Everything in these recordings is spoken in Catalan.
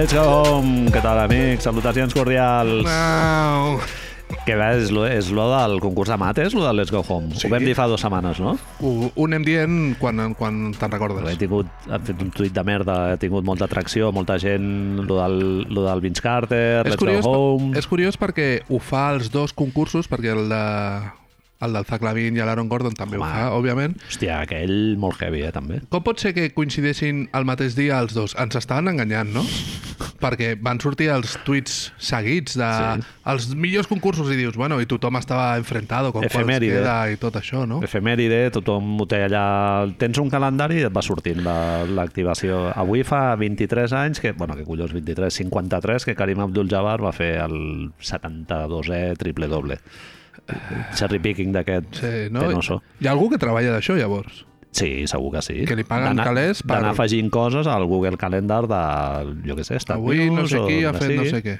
Let's go home! Què tal, amics? Salutacions cordials. No. Que bé, és lo, és lo del concurs de mates, lo del Let's go home. Sí. Ho vam dir fa dues setmanes, no? Ho, ho anem dient quan, quan te'n He recordes. tingut, he fet un tuit de merda, he tingut molta atracció, molta gent, lo del, lo del Vince Carter, És Let's curiós, go home... és curiós perquè ho fa els dos concursos, perquè el de el del Zach Lavin i l'Aaron Gordon també Home. ho fa, òbviament. Hòstia, aquell molt heavy, eh, també. Com pot ser que coincideixin el mateix dia els dos? Ens estaven enganyant, no? perquè van sortir els tuits seguits de Sí. els millors concursos i dius, bueno, i tothom estava enfrentado con Efemèride. queda i tot això, no? Efemèride, tothom ho té allà... Tens un calendari i et va sortint la- l'activació. Avui fa 23 anys, que, bueno, que collons 23, 53, que Karim Abdul-Jabbar va fer el 72è triple doble. Cherry picking d'aquest Sí, no? penoso. Hi ha algú que treballa d'això, llavors? Sí, segur que sí. Que li paguen calés per- D'anar afegint coses al Google Calendar de, jo què sé, Estats Avui no sé qui ha fet no sé què.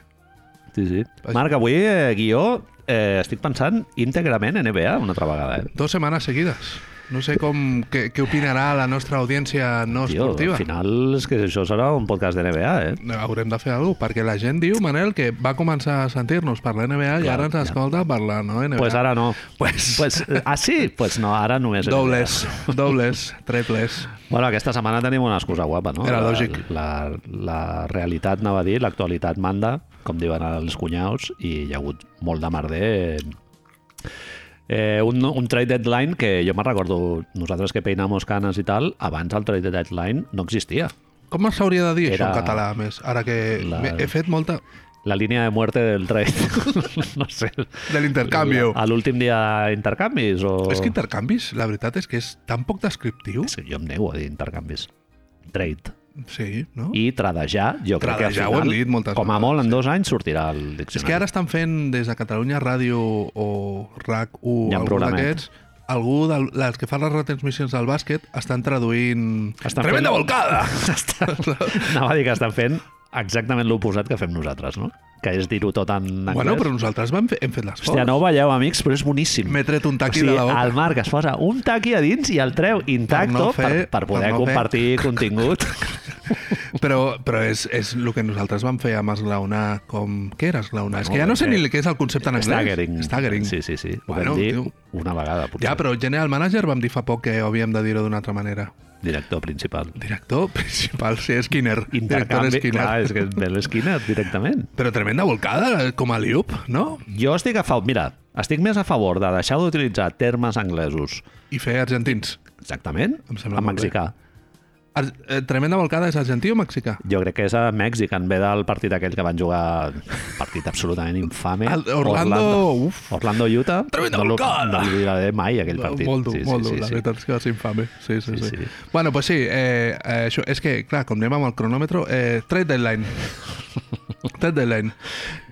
Sí, sí. Marc, avui eh, guió eh, estic pensant íntegrament en NBA una altra vegada. Eh? Dos setmanes seguides. No sé com, què, què opinarà la nostra audiència no Tio, esportiva. al final és que això serà un podcast de NBA, eh? Haurem de fer alguna cosa, perquè la gent diu, Manel, que va començar a sentir-nos per la NBA i Clar, ara ens ja. escolta per la no NBA. Pues ara no. Pues- pues, ah, sí? Pues no, ara només... NBA. Dobles, dobles, triples. Bueno, aquesta setmana tenim una excusa guapa, no? Era La- lògic. La, la realitat, anava a dir, l'actualitat manda, com diuen els cunyaus, i hi ha hagut molt de merder. Eh, un, un trade deadline que jo me'n recordo, nosaltres que peinamos canes i tal, abans el trade deadline no existia. Com s'hauria de dir això Era en català, més? Ara que la- he fet molta... La línia de muerte del trade. no sé. De l'intercanvi. A l'últim dia intercanvis o... És que intercanvis, la veritat és que és tan poc descriptiu. És que jo em nego a dir intercanvis. Trade. Sí, no? I tradejar, jo crec que al Tradejar ho final, dit moltes com a molt, en sí. dos anys sortirà el diccionari. És que ara estan fent des de Catalunya Ràdio o RAC1, Ja han algun d'aquests, algú del, dels que fan les retransmissions del bàsquet estan traduint... Estan Tremenda fent- volcada! Anava a dir que estan fent exactament l'oposat que fem nosaltres, no? Que és dir-ho tot en anglès. bueno, però nosaltres vam fer, hem fet l'esforç. Hòstia, no ho veieu, amics, però és boníssim. M'he tret un O taqui sigui, de la boca. el Marc es posa un taqui a dins i el treu intacto Per no fer- per, per poder per no fer- compartir contingut. Però, però és, és el que nosaltres vam fer amb esglaonar com... Què era esglaonar? és que ja no sé vam ni què és el concepte en anglès. Staggering. Staggering. Sí, sí, sí. Ho Bueno, vam dir tio. una vegada, potser. Ja, però General Manager vam dir fa poc que havíem de dir-ho d'una altra manera. Director principal. Director principal, sí, Skinner. Director Intercanvi, Skinner. clar, és que ve l'esquina directament. Però tremenda volcada, com a liup, no? Jo estic a favor, mira, estic més a favor de deixar d'utilitzar termes anglesos, I fer argentins. exactament, Em sembla en molt bé. Eh, tremenda volcada és argentí o mexicà? Jo crec que és a Mèxic, en ve del partit aquell que van jugar, partit absolutament infame. El Orlando, uf. Orlando, Utah. Tremenda no, volcada! no l'oblidaré mai, aquell partit. Molt dur, sí, molt sí, dur, sí, la sí. veritat és que va ser infame. Sí, sí, Sí, sí. sí. Bueno, pues sí, eh, eh, això, és que, clar, com anem amb el cronòmetre, eh, trade deadline. trade deadline.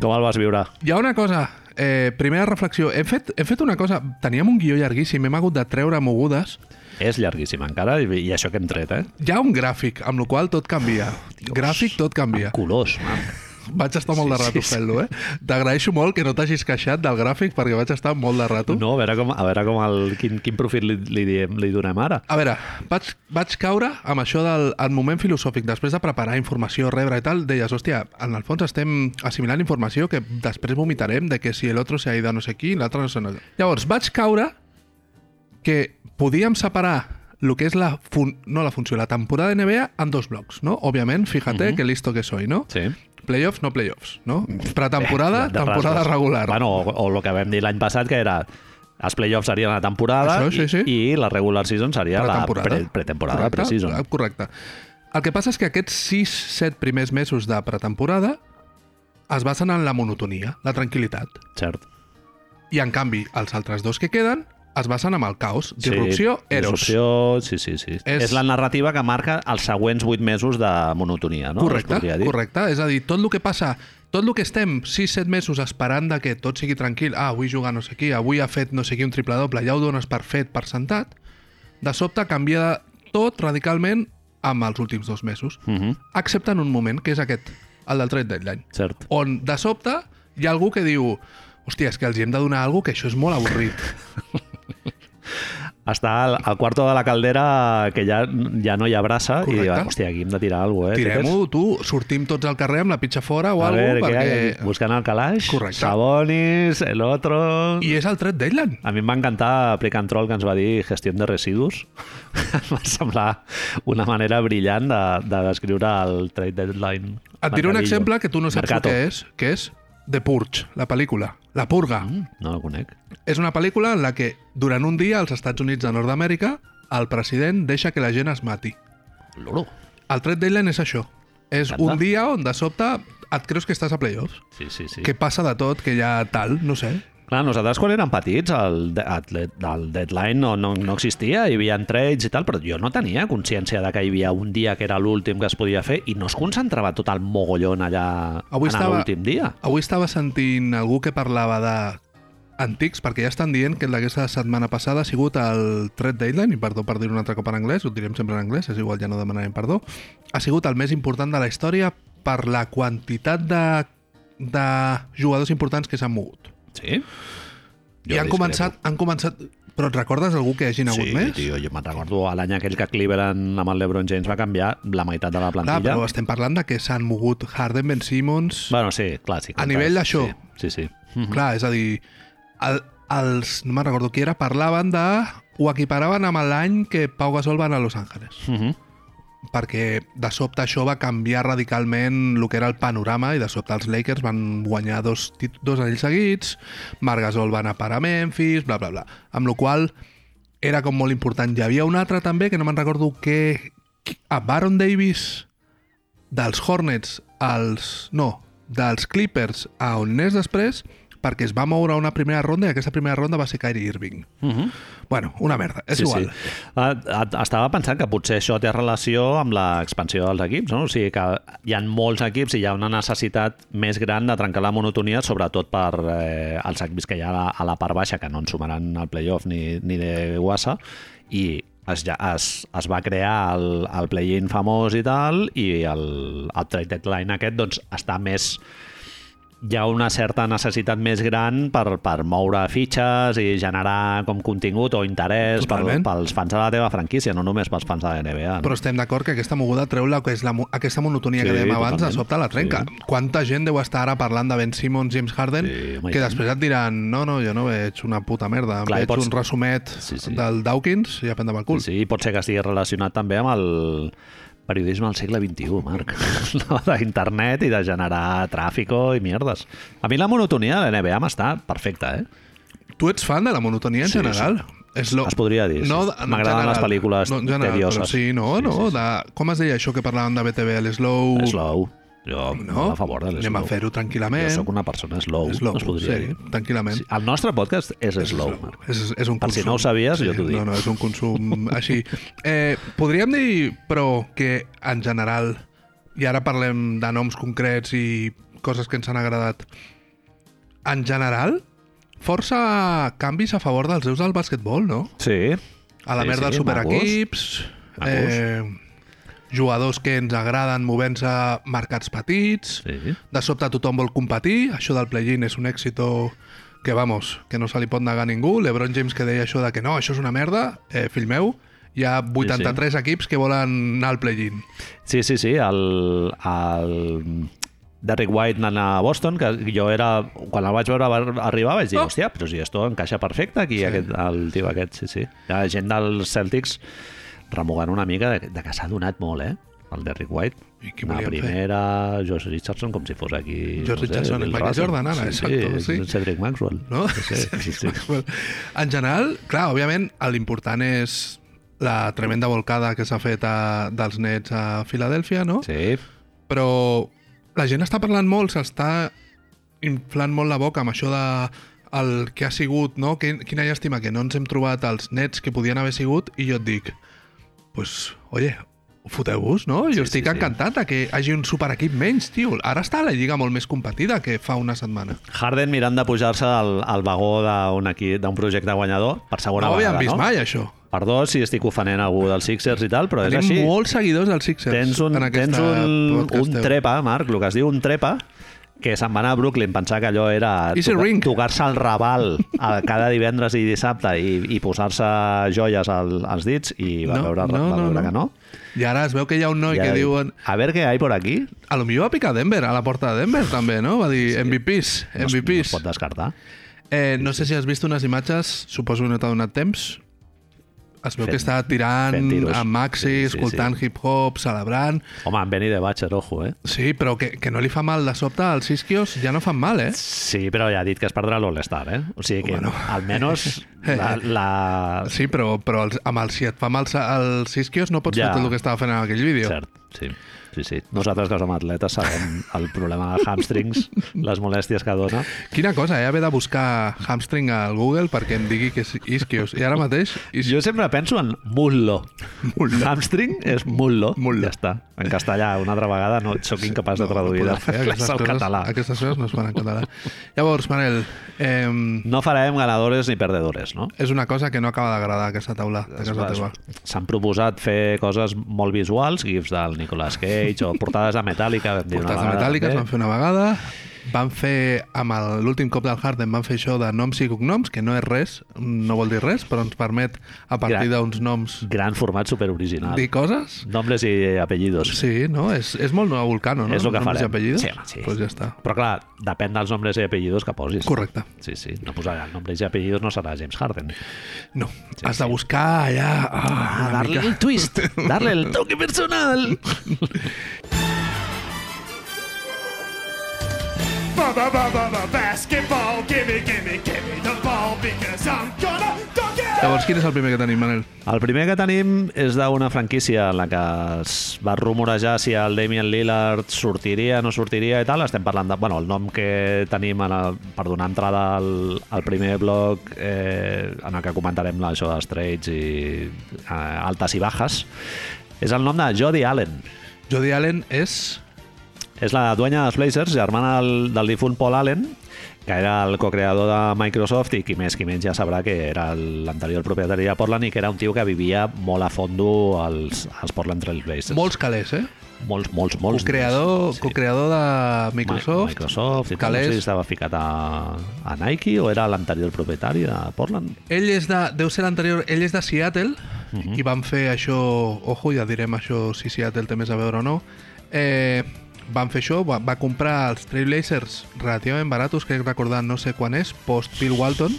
Com el vas viure? Hi ha una cosa, eh, primera reflexió. Hem fet, hem fet una cosa, teníem un guió llarguíssim, hem hagut de treure mogudes. És llarguíssim encara, i, i això que hem tret, eh? Hi ha un gràfic, amb el qual tot canvia. Gràfic, tot canvia. Colors, man. Vaig estar molt de rato sí, sí. fent-lo, eh? T'agraeixo molt que no t'hagis queixat del gràfic perquè vaig estar molt de rato. No, a veure com, a veure com el, quin, quin profit li, li, diem, li donem ara. A veure, vaig, vaig caure amb això del el moment filosòfic. Després de preparar informació, rebre i tal, deies, hòstia, en el fons estem assimilant informació que després vomitarem de que si el otro se ha ido no sé qui, l'altre no sé no. Llavors, vaig caure que podíem separar el que és la, fun no la funció, la temporada de NBA en dos blocs, no? Òbviament, fíjate que listo que soy, no? Sí. Playoffs, no playoffs, no? Pretemporada, De temporada rasgos. regular. Bueno, o, o el que vam dir l'any passat, que era els playoffs serien la temporada Això, sí, sí. I, i la regular season seria la Pretemporada. pre, Correcte, pre-season. eh, Correcte. El que passa és que aquests 6-7 primers mesos de pretemporada es basen en la monotonia, la tranquil·litat. Cert. I, en canvi, els altres dos que queden es basen en el caos. Disrupció, sí, eros. Disrupció, sí, sí, sí. És- És... la narrativa que marca els següents 8 mesos de monotonia, no? Correcte, dir. correcte. És a dir, tot el que passa, tot el que estem 6-7 mesos esperant de que tot sigui tranquil, ah, avui juga no sé qui, avui ha fet no sé qui un triple doble, ja ho dones per fet, per sentat, de sobte canvia tot radicalment amb els últims dos mesos. Uh -huh. excepte en un moment, que és aquest, el del trade deadline, Cert. on de sobte hi ha algú que diu hòstia, és que els hi hem de donar alguna que això és molt avorrit. està al, al quarto de la caldera que ja, ja no hi ha brasa i Correcte. diuen, hòstia, aquí hem de tirar alguna cosa, eh? Tirem-ho, tu, sortim tots al carrer amb la pitxa fora o alguna cosa, què perquè... hay? Buscant el calaix, Correcte. Sabonis, el otro... I és el tret d'Eiland. A mi em va encantar Troll que ens va dir gestió de residus. em va semblar una manera brillant de, de descriure el trade deadline. Et diré un exemple que tu no saps Mercato. que és, que és The Purge, la pel·lícula. La Purga. Mm, no el conec. És una pel·lícula en la que durant un dia als Estats Units de Nord-Amèrica el president deixa que la gent es mati. Loro. El tret d'Eiland és això. És M'encanta. un dia on de sobte et creus que estàs a playoffs. Sí, sí, sí. Que passa de tot, que ha tal, no sé. Clar, nosaltres quan érem petits el, el, el deadline no, no, no existia, hi havia trades i tal, però jo no tenia consciència de que hi havia un dia que era l'últim que es podia fer i no es concentrava tot el mogollon allà Avui en l'últim dia. Avui estava sentint algú que parlava de antics, perquè ja estan dient que el d'aquesta setmana passada ha sigut el Thread Deadline, i perdó per dir un altre cop en anglès, ho direm sempre en anglès, és igual, ja no demanarem perdó, ha sigut el més important de la història per la quantitat de, de jugadors importants que s'han mogut. Sí? I han començat, han començat... Però et recordes algú que hagin hagut sí, més? tio, jo me'n recordo l'any aquell que Cleveland amb el LeBron James va canviar la meitat de la Clar, plantilla. però estem parlant de que s'han mogut Harden, Ben Simmons... Bueno, sí, clar, sí. A nivell d'això. Sí, sí. sí. Mhm. Clar, és a dir, el, els, no me'n recordo qui era, parlaven de... ho equiparaven amb l'any que Pau Gasol va anar a Los Angeles. Mhm. Perquè de sobte això va canviar radicalment el que era el panorama i de sobte els Lakers van guanyar dos, dos anells seguits, Marc Gasol va anar parar a Memphis, bla, bla, bla. Amb la qual era com molt important. Hi havia un altre també, que no me'n recordo que... A Baron Davis dels Hornets als... No, dels Clippers a on anés després perquè es va moure a una primera ronda i aquesta primera ronda va ser Kyrie Irving. Mhm. Bueno, una merda, és sí, igual. Sí. Ah, Estava pensant que potser això té relació amb l'expansió dels equips, no? O sigui que hi ha molts equips i hi ha una necessitat més gran de trencar la monotonia, sobretot per eh, els equips que hi ha a la, a la part baixa, que no en sumaran al playoff ni, ni de guassa, i es, ja, es, es va crear el, el play-in famós i tal, i el, el trade deadline aquest doncs, està més hi ha una certa necessitat més gran per, per moure fitxes i generar com contingut o interès per, pels fans de la teva franquícia, no només pels fans de la NBA. No? Però estem d'acord que aquesta moguda treu la, que és la, aquesta monotonia Sí, que dèiem abans, de totalment. sobte la trenca. Sí. Quanta gent deu estar ara parlant de Ben Simmons, James Harden, Sí, home, que després et diran no, no, jo no veig una puta merda, Clar, veig pots- un resumet Sí, sí. del Dawkins i a prendre pel cul. Sí, pot ser que estigui relacionat també amb el periodisme del segle XXI, Marc. No, D'internet i de generar tràfico i mierdes. A mi la monotonia de la NBA m'està perfecta, eh? Tu ets fan de la monotonia en Sí, general? És lo... Es podria dir, sí. No, en M'agraden les pel·lícules no, en general, tedioses. Sí, no, Sí, no. sí, sí. De... Com es deia això que parlàvem de BTV, l'slow... Slow. Jo no? a favor de Anem a fer-ho tranquil·lament. Jo sóc una persona slow, Slow, es podria sí, dir. tranquil·lament. Sí, el nostre podcast és slow, Marc. És, és un Per consum. si no ho sabies, jo t'ho dic. No, no, és un consum així. Eh, podríem dir, però, que en general, i ara parlem de noms concrets i coses que ens han agradat, en general, força canvis a favor dels déus del bàsquetbol, no? Sí. A la Sí, merda sí, superequips, Macos. eh, jugadors que ens agraden movent-se a mercats petits, Sí. de sobte tothom vol competir, això del play-in és un èxito que, vamos, que no se li pot negar a ningú. LeBron James que deia això de que no, això és una merda, eh, fill meu, hi ha 83 equips que volen anar al play-in. Sí, sí, sí. El, el Derrick White anant a Boston, que jo era... Quan el vaig veure arribar vaig dir, Oh. hòstia, però si esto encaixa perfecte aquí, Sí. aquest, el tio aquest, sí, sí. Ha gent dels Celtics remugant una mica de, de que s'ha donat molt, eh? El Derrick White. I qui la volien fer? primera, Josh Richardson, com si fos aquí... George Richardson, Bill el Michael Russell. Jordan, ara, sí, exacto, sí. sí. Cedric Maxwell. No? Sí, sí, sí, sí. Well, En general, clar, òbviament, l'important és la tremenda volcada que s'ha fet a, dels nets a Filadèlfia, no? sí. però la gent està parlant molt, s'està inflant molt la boca amb això de el que ha sigut, no? Quina llàstima que no ens hem trobat els nets que podien haver sigut i jo et dic, pues, oye, foteu-vos, no? Jo Sí, estic sí, sí. encantat de que hagi un superequip menys, tio. Ara està la lliga molt més competida que fa una setmana. Harden mirant de pujar-se al, al vagó d'un equip- d'un projecte guanyador per segona No ho vegada, havíem vist no? mai, això. Perdó si estic ofenent algú dels Sixers i tal, però és Tenim així. molts seguidors dels Sixers Tens un, en tens un, podcast un trepa, Marc, el que es diu un trepa, que se'n va anar a Brooklyn, pensar que allò era tocar-se el raval a, cada divendres i dissabte i, i posar-se joies al, als dits i va No, veure, no, va no, veure no. que no. I ara es veu que hi ha un noi I que diuen... A veure què hi ha por aquí. A lo millor va picar Denver, a la porta de Denver també, no? Va dir MVPs, No, es- no es MVPs. pot descartar. Eh, no sé si has vist unes imatges, suposo que no t'ha donat temps. Es veu Fent- que està tirant amb maxi, Sí, sí, escoltant hip-hop, celebrant... Home, en Benny de Batcher, ojo, eh? Sí, però que, que no li fa mal de sobte als isquios, ja no fan mal, eh? Sí, però ja ha dit que es perdrà l'All-Star, eh? O sigui que Bueno. almenys la, la... Sí, però, però els, amb el, si et fa mal els isquios no pots Ja. fer tot el que estava fent en aquell vídeo. Cert, sí. Sí, sí. Nosaltres que som atletes sabem el problema de hamstrings, les molèsties que dona. Quina cosa, eh? Haver de buscar hamstring al Google perquè em digui que és isquios. I ara mateix... Is... Jo sempre penso en mullo. Mullo. Hamstring és mullo. Mullo. Ja està. En castellà, una altra vegada, no sóc incapaç de traduir podrà de fer aquestes coses, català. Aquestes coses no es fan en català. Llavors, Manel, eh, No farem ganadores ni perdedores, no? és una cosa que no acaba d'agradar aquesta taula de casa teva. S'han proposat fer coses molt visuals, gifs del Nicolas Cage o portades de Metallica. vam dir una Portats de vegada metàl·liques també. van fer una vegada, van fer, amb el- l'últim cop del Harden, van fer això de noms i cognoms, que no és res, no vol dir res, però ens permet, a partir d'uns noms, Gran format superoriginal. dir coses. Nombres i apellidos. Sí, no? És, és molt Nova Vulcano, no? És el que Nombres farem. i apellidos? Sí, home, sí. Pues ja està. Però clar, depèn dels nombres i apellidos que posis. Correcte. Sí, sí. No posarà el nombres i apellidos, no serà James Harden. No, has de buscar allà... Ah, Ah, darle mica. el twist, darle el toque personal. Ba ba ba ba ba basketball, gimme, gimme, gimme the ball because I'm gonna dunk it. Llavors, quin és el primer que tenim, Manel? El primer que tenim és d'una franquícia en la que es va rumorejar si el Damian Lillard sortiria, no sortiria i tal. Estem parlant de... Bueno, el nom que tenim en el, per donar entrada al, al primer bloc eh, en el que comentarem això dels trades i eh, altes i baixes és el nom de Jody Allen. Jody Allen és... És la dueña dels Blazers, germana del, del difunt Paul Allen, que era el co-creador de Microsoft i qui més qui menys ja sabrà que era l'anterior propietari de Portland i que era un tio que vivia molt a fondo als, als Portland Trail Blazers. Molts calés, eh? molts, molts, molts. Co-creador, Sí. co-creador de Mi- Microsoft. Microsoft i tal, no calés. sé si estava ficat a, a Nike o era l'anterior propietari de Portland. Ell és de... Deu ser l'anterior... Ell és de Seattle Mhm. i van fer això... Ojo, ja direm això si Seattle té més a veure o no. Eh, van fer això, va, va comprar els Trailblazers relativament baratos, crec recordar no sé quan és, post Bill Walton,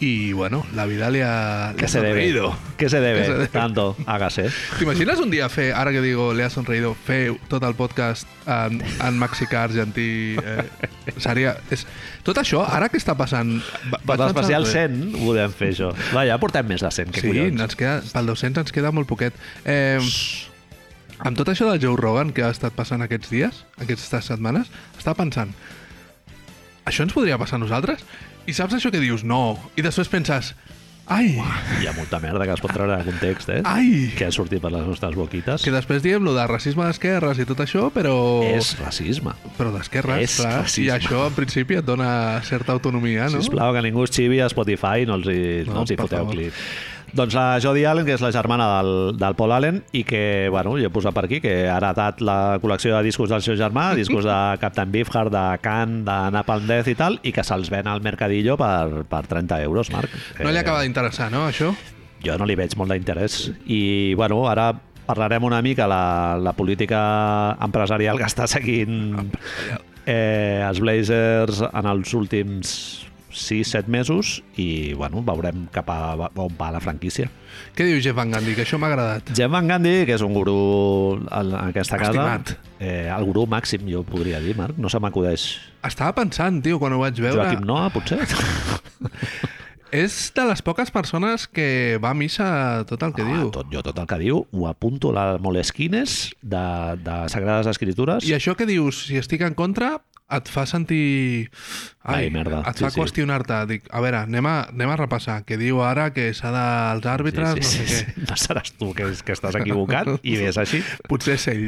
i bueno, la vida li ha, ¿Qué ha se debe? sonreído. ¿Qué se debe? ¿Qué se debe? Tanto, hágase. T'imagines un dia fer, ara que digo, le ha sonreído, fer tot el podcast en, en mexicà, argentí... Eh, seria... És, tot això, ara què està passant? Va- Per l'especial pensar- 100 podem fer això. Va, ja portem més de 100, que Sí, collons. ens queda, pel 200 ens queda molt poquet. Eh, amb tot això del Joe Rogan que ha estat passant aquests dies, aquestes setmanes, estava pensant, això ens podria passar a nosaltres? I saps això que dius, no, i després penses, ai, Hi ha molta merda que es pot treure de context, eh? ai, Que ha sortit per les nostres boquites. que després diem lo de racisme d'esquerres i tot això, però... És racisme. Però d'esquerres, És clar, racisme. i això en principi et dona certa autonomia, no? Sisplau, que ningú es xivi a Spotify i no els hi, no, No, els hi foteu favor. clip. Doncs la Jodie Allen, que és la germana del, del Paul Allen i que, bueno, jo he posat per aquí, que ha heretat la col·lecció de discos del seu germà, discos de Captain Beefheart, de Can, de Napalm Death i tal, i que se'ls ven al Mercadillo per, per 30 euros, Marc. No li acaba d'interessar, no, això? jo no li veig molt d'interès. I, bueno, ara parlarem una mica la, la política empresarial que està seguint eh, els Blazers en els últims 6-7 mesos i, bueno, veurem cap a on va la franquícia. Què diu Jeff Van Gundy? Que això m'ha agradat. Jeff Van Gundy, que és un gurú en aquesta casa, Estimat. eh, el gurú màxim, jo podria dir, Marc, no se m'acudeix. Estava pensant, tio, quan ho vaig veure... Joaquim Noah, potser? És de les poques persones que va a missa tot el que Ah, diu. tot, jo tot el que diu ho apunto a les molesquines de, de Sagrades Escritures. I això que dius, si estic en contra, et fa sentir... Ai, merda, Et sí, fa sí. qüestionar-te. Dic, a veure, anem a, anem a repassar. Que diu ara que s'ha de... Els àrbitres, no sé què. No seràs tu que, que estàs equivocat i és així. Potser és ell.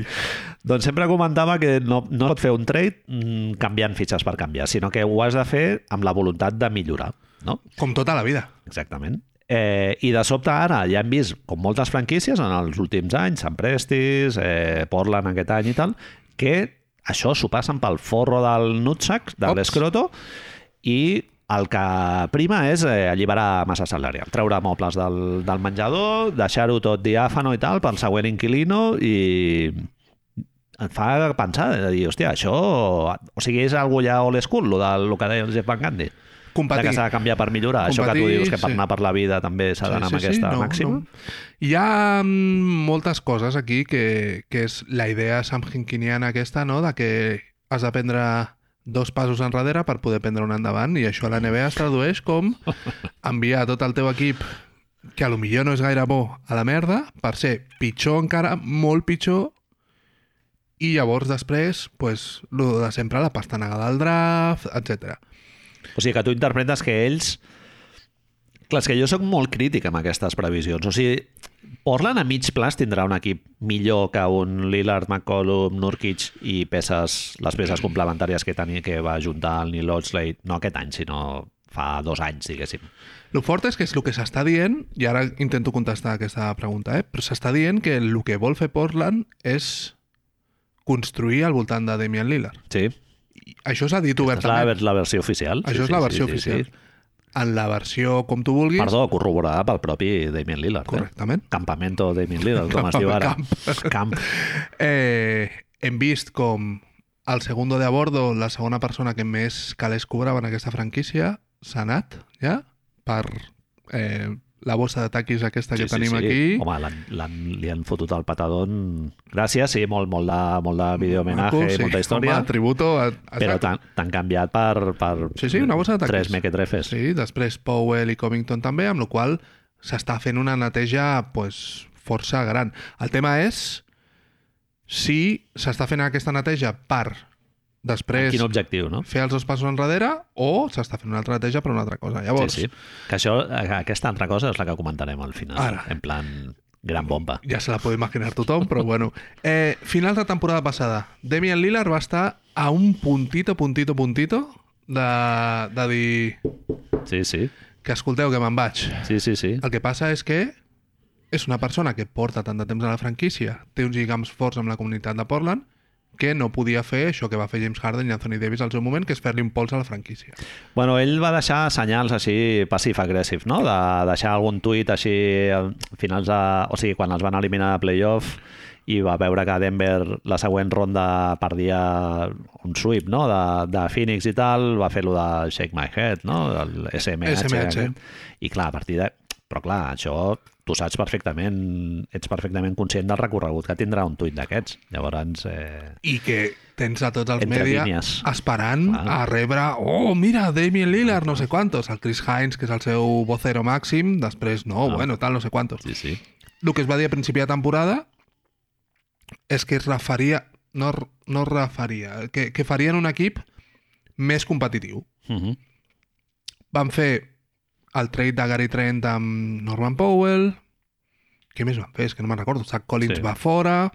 Doncs sempre comentava que no, no pot fer un trade mm, canviant fitxes per canviar, sinó que ho has de fer amb la voluntat de millorar. No? Com tota la vida. Exactament. Eh, I de sobte ara ja hem vist, com moltes franquícies en els últims anys, Sant Prestis, eh, Portland aquest any i tal, que això s'ho passen pel forro del nutsack, de l'escroto, i el que prima és eh, alliberar massa salarial, treure mobles del, del menjador, deixar-ho tot diàfano i tal pel següent inquilino i et fa pensar, de dir, hòstia, això... O sigui, és algo ja old school, lo del lo que deia el Jeff Van Gundy. De Competir. que s'ha de canviar per millorar. Això que tu Competir, dius que per sí. anar per la vida també s'ha d'anar amb aquesta màxima. Hi ha mm, moltes coses aquí que, que és la idea samhinkiniana aquesta, no?, de que has de prendre dos passos enrere per poder prendre un endavant i això a la NBA es tradueix com enviar tot el teu equip que a lo millor no és gaire bo a la merda per ser pitjor encara, molt pitjor i llavors després, pues, lo de sempre, la pastanaga del draft, etc. O sigui, que tu interpretes que ells... Clar, que jo sóc molt crític amb aquestes previsions. O sigui, Portland a mig plaç tindrà un equip millor que un Lillard, McCollum, Nurkic i peces, les peces complementàries que tenia que va juntar el Neil Oxlade, no aquest any, sinó fa dos anys, diguéssim. Lo fort és que és el que s'està dient, i ara intento contestar aquesta pregunta, eh? però s'està dient que el que vol fer Portland és construir al voltant de Damian Lillard. Sí, això s'ha dit és la, obertament. la versió oficial. Això sí, és la sí, versió sí, oficial. Sí, sí. En la versió com tu vulguis, Perdó, corroborada pel propi Damien Lillard. correctament. Eh? Campamento Damien Lillard, com es diu ara. Camp. Camp. Eh, hem vist com el segundo de a bordo, la segona persona que més calés cobrava en aquesta franquícia, s'ha anat, ja, per eh, la bossa de taquis aquesta que tenim aquí. Home, l'han, l'han, li han fotut el patadón. Gràcies, sí, molt, molt de, molt de videohomenatge i molta història. Home, tributo. A, a però t'han canviat per, per Sí, sí, una bossa de taquis. tres mequetrefes. Sí, després Powell i Covington també, amb la qual s'està fent una neteja pues, força gran. El tema és si s'està fent aquesta neteja per després Quin objectiu, no? fer els dos passos enrere o s'està fent una altra neteja per una altra cosa. Llavors, Sí, sí. Que això, aquesta altra cosa és la que comentarem al final. Ara. En plan, gran bomba. ja se la pot imaginar tothom, però bueno. Eh, final de temporada passada, Damian Lillard va estar a un puntito, puntito, puntito de, de dir Sí, sí. que escolteu que me'n vaig. Sí, sí, sí. El que passa és que és una persona que porta tant de temps a la franquícia, té uns lligams forts amb la comunitat de Portland, que no podia fer això que va fer James Harden i Anthony Davis al seu moment, que és fer-li un pols a la franquícia. Bueno, ell va deixar senyals així passive-agressive, no? De deixar algun tuit així al finals de... O sigui, quan els van eliminar de playoff i va veure que Denver la següent ronda perdia un sweep, no? De, de Phoenix i tal, va fer lo de Shake My Head, no? El SMH. SMH. aquest. I clar, a partir de... Però clar, això tu saps perfectament, ets perfectament conscient del recorregut que tindrà un tuit d'aquests. Llavors, eh, I que tens a tots els línies. esperant Clar. a rebre oh, mira, Damien Lillard, no sé quantos, el Chris Hines, que és el seu vocero màxim, després no, Ah. bueno, tal, no sé quantos. sí, sí. El que es va dir a principi de temporada és que es referia, no, no es referia, que, que farien un equip més competitiu. Uh -huh. Van fer el trade de Gary Trent amb Norman Powell. Què més van fer? És que no me'n recordo. Zach Collins Sí. va fora